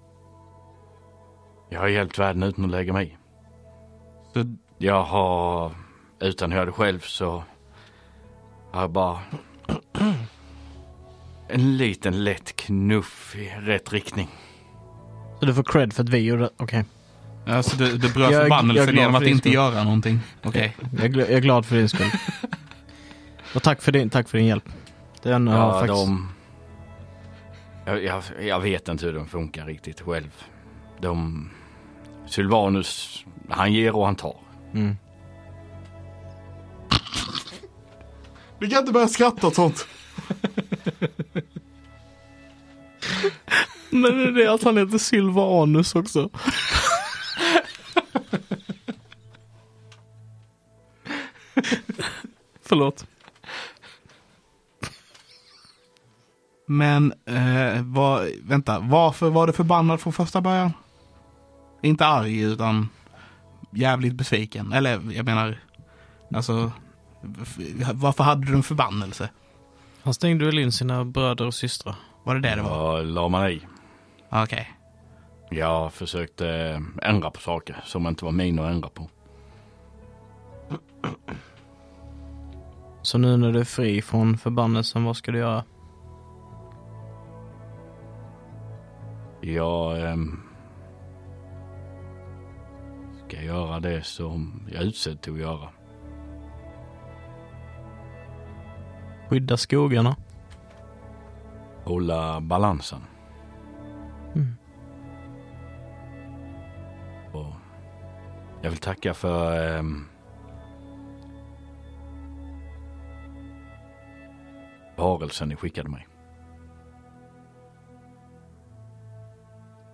Jag har hjälpt världen utan att lägga mig. Så, Jag har, utan att göra det själv så har jag bara en liten lätt knuff i rätt riktning. Så du får cred för att vi gjorde Okej. alltså, du, du bröt Jag jag förbannelsen genom för att inte göra någonting. Okej. Jag, är gl- jag är glad för din skull. Och tack för din, tack för din hjälp. Den har Ja, faktiskt... de... Jag, jag, jag vet inte hur de funkar riktigt själv. De... Sylvanus, han ger och han tar. Mm. Vi kan inte börja skratta åt sånt. Men är det att han heter Sylvanus också? Förlåt. Men, eh, var, vänta, varför var du förbannad från första början? Inte arg, utan jävligt besviken. Eller, jag menar, alltså, varför hade du en förbannelse? Han stängde väl in sina bröder och systrar. Var det det det var? Jag la mig i. Okej. Jag försökte eh, ändra på saker som inte var min att ändra på. Så nu när du är fri från förbannelsen, vad ska du göra? Jag ehm, ska göra det som jag utsedd till att göra. Skydda skogarna? Hålla balansen. Mm. Och jag vill tacka för ehm, varelsen ni skickade mig.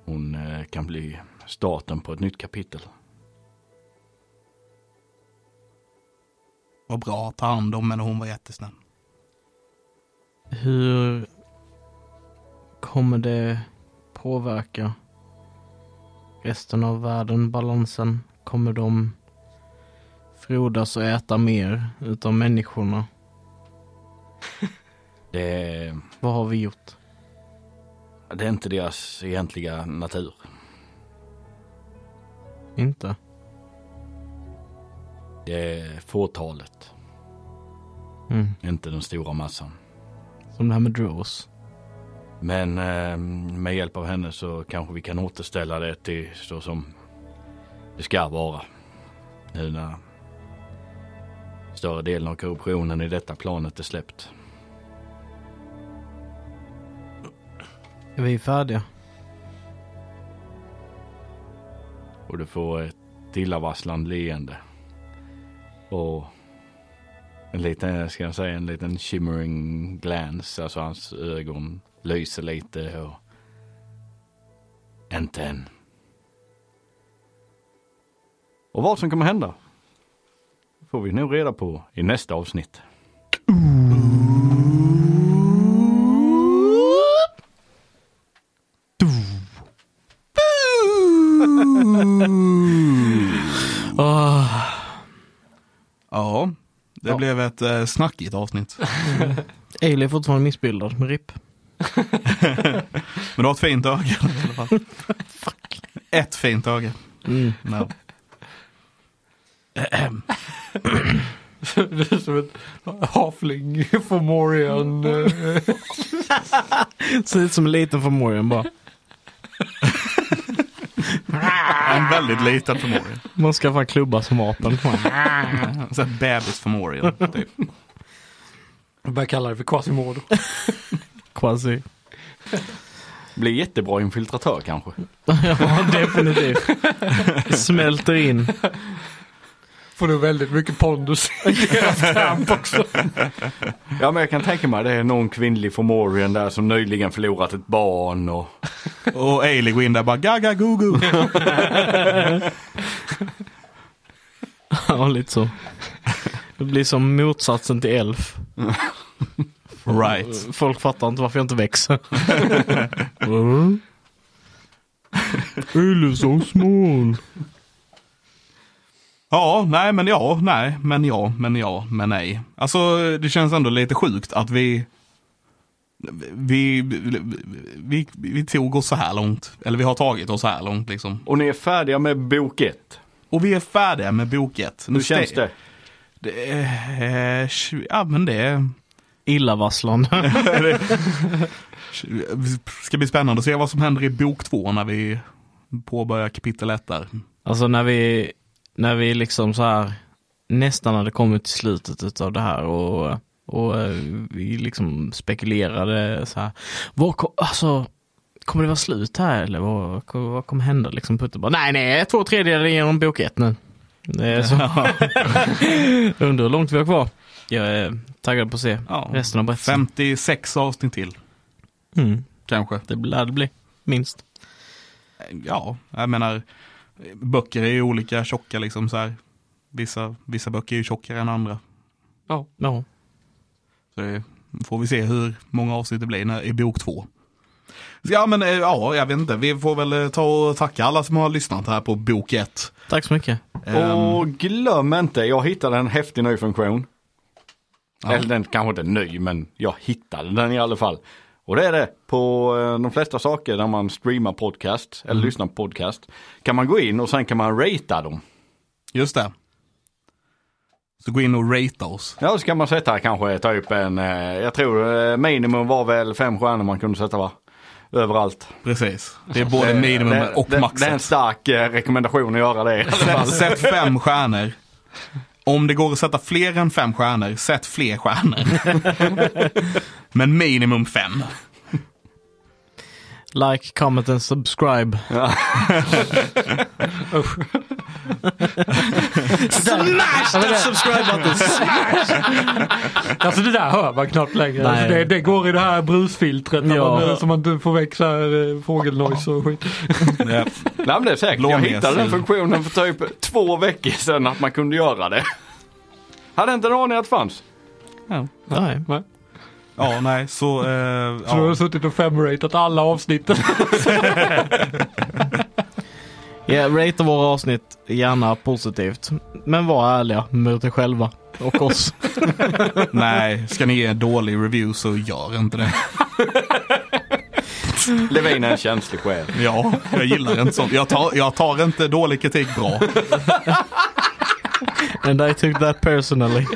Hon eh, kan bli starten på ett nytt kapitel. Var bra att ta hand om henne, hon var jättesnäll. Hur kommer det påverka resten av världen, balansen? Kommer de frodas och äta mer utav människorna? Det, Vad har vi gjort? det är inte deras egentliga natur. Inte? Det är fåtalet, Mm. inte den stora massan. Som det här med Drows. Men eh, med hjälp av henne så kanske vi kan återställa det till så som det ska vara. Nu när större delen av korruptionen i detta planet är släppt. Är vi färdiga? Och du får ett illavarslande leende. Och en liten, ska jag säga, en liten shimmering glance. Alltså hans ögon lyser lite och inte än. Och vad som kommer hända får vi nog reda på i nästa avsnitt. Mm Ja, det Ja blev ett eh, snackigt avsnitt. Ailey är fortfarande missbildad med RIP. Men du har ett fint öga i alla fall. Ett fint öga. Mm. No. Det är som ett havling Fomorian. eh, Ser ut som en liten Fomorian bara. En väldigt liten förmodligen. Man ska fan klubba som vapen. Så här bebis förmodligen. Typ. Jag börjar kalla det för Quasimodo. Quasi. Blir jättebra infiltratör kanske. ja, definitivt. Smälter in. Får du väldigt mycket pondus i deras kamp också. Ja men jag kan tänka mig det är någon kvinnlig Fomorian där som nyligen förlorat ett barn och Och Ailey går in där bara gaga gugu. Ja, lite så. Det blir som motsatsen till Elf. Right. Folk fattar inte varför jag inte växer. Mm. Ailey så smal. Ja, nej men ja, nej men ja, men ja, men nej. Alltså det känns ändå lite sjukt att vi vi, vi, vi tog oss så här långt. Eller vi har tagit oss så här långt liksom. Och ni är färdiga med bok ett. Och vi är färdiga med bok ett. Hur känns det? det är, eh, ja men det är, Illavarslande. ska bli spännande att se vad som händer i bok två när vi påbörjar kapitel ett där. Alltså när vi, när vi liksom så här nästan hade kommit till slutet av det här och, och eh, vi liksom spekulerade så här. Vad, ko- alltså, kommer det vara slut här eller vad, vad kommer hända? Liksom Putte bara, nej nej, två tredjedelar genom bok ett nu. Så. Undrar hur långt vi har kvar. Jag är taggad på att se Ja. resten av berättelsen. 56 avsnitt till, Mm, kanske. det lär det bli, minst. Ja, jag menar, böcker är ju olika tjocka liksom så här. Vissa, vissa böcker är ju tjockare än andra. Ja. Ja. Så det får vi se hur många avsnitt det blir när, i bok två. Ja men eh, ja, jag vet inte. Vi får väl eh, ta och tacka alla som har lyssnat här på bok ett. Tack så mycket. Ehm, Och glöm inte, jag hittade en häftig ny funktion. Ja. Eller den kanske inte är ny, men jag hittade den i alla fall. Och det är det, på eh, de flesta saker där man streamar podcast, eller lyssnar på podcast, kan man gå in och sen kan man ratea dem. Just det. Så gå in och rate oss. Ja, så kan man sätta kanske, ta upp en, eh, jag tror eh, minimum var väl fem stjärnor man kunde sätta va? Överallt. Precis. Det är både minimum det, och det, Det är en stark eh, rekommendation att göra det. sätt fem stjärnor. Om det går att sätta fler än fem stjärnor, sätt fler stjärnor. Men minimum fem. Like, comment and subscribe. Smash the subscribe button! Alltså det där hör man knappt längre. Nej. Alltså det, det går i det här brusfiltret Ja. man, så man inte får väck eh, fågelnojs och skit. Ja. Nej men det är säkert, jag hittade den funktionen för typ två veckor sedan att man kunde göra det. Hade inte en aning att det fanns. Nej. Nej. Ja, nej, så... Eh, Så du har ja. suttit och femratat alla avsnitten. Ja, rate våra avsnitt gärna positivt. Men var ärliga mot er själva och oss. Nej, ska ni ge en dålig review så gör inte det. Levin är en känslig själ. Ja, jag gillar inte sånt. Jag tar, jag tar inte dålig kritik bra. And I took that personally.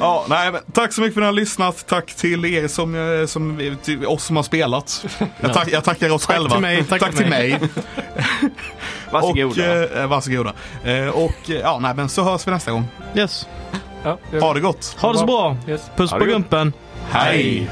Ja, nej, men tack så mycket för att ni har lyssnat. Tack till er som, eh, som till oss som har spelat. Jag, tack, jag tackar oss Tack själva. till mig, tack till till mig. mig. Varsågoda. Och, eh, varsågoda. Eh, och eh, ja, nej, men så hörs vi nästa gång. Yes. Ja, Ha det gott. Ha det så bra. Yes. Puss på gumpen. Hej.